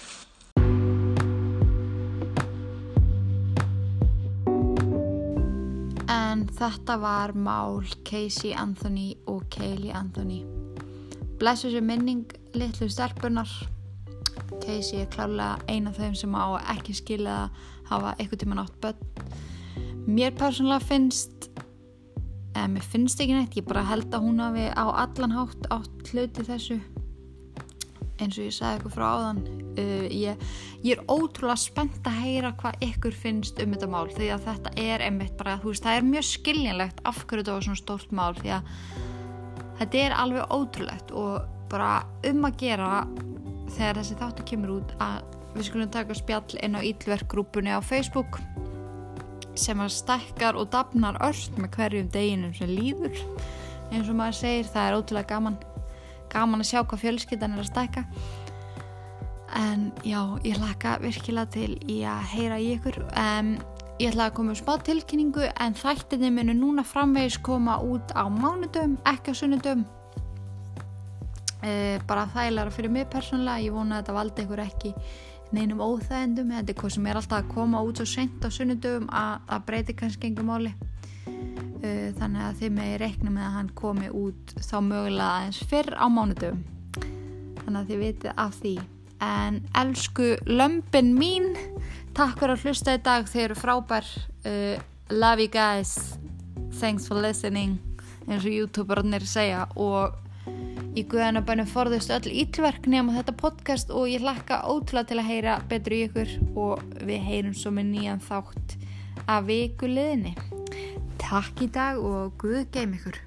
En þetta var mál Casey Anthony og Kaylee Anthony. Blessu sér minning litlu stelpunar. Casey er klálega eina af þeim sem á ekki skilja að hafa eitthvað tíma nátt börn. Mér persónulega finnst, eða mér finnst ekki neitt, ég bara held að hún hafi á allan hátt átt hluti þessu eins og ég sagði ykkur frá áðan. Uh, ég, ég er ótrúlega spennt að heyra hvað ykkur finnst um þetta mál því að þetta er einmitt bara veist, það er mjög skiljanlegt af hverju þetta var svona stórt mál því að þetta er alveg ótrúlegt og bara um að gera þegar þessi þáttu kemur út að við skulum taka spjall inn á Íllverk-grúpunni á Facebook sem að stækkar og dafnar öll með hverjum deginum sem líður. Eins og maður segir, það er ótrúlega gaman. Gaman að sjá hvað fjölskyldan er að stækka. En já, ég hlaka virkilega til í að heyra í ykkur. Um, ég ætla að koma um smá tilkynningu en þættinni munu núna framvegis koma út á mánudum, ekki á sunnudum uh, bara þægilega fyrir mig persónulega, ég vona að þetta valdi ykkur ekki neinum óþægendum þetta er hvað sem er alltaf að koma út svo sent á sunnudum að breyti kannski engum máli. Uh, þannig að þið með reikna með að hann komi út þá mögulega eins fyrr á mánudum þannig að þið vitið af því. En elsku lömpin mín takk fyrir að hlusta í dag. Þið eru frábær. Uh, love you guys. Thanks for listening eins og youtuberarnir segja. Og í guðanabænum forðust öll ítlverk nema þetta podcast og ég hlakka ótrúlega til að heyra betur í ykkur og við heyrum svo með nýjan þátt af viku liðinni Takk í dag og Guð geim ykkur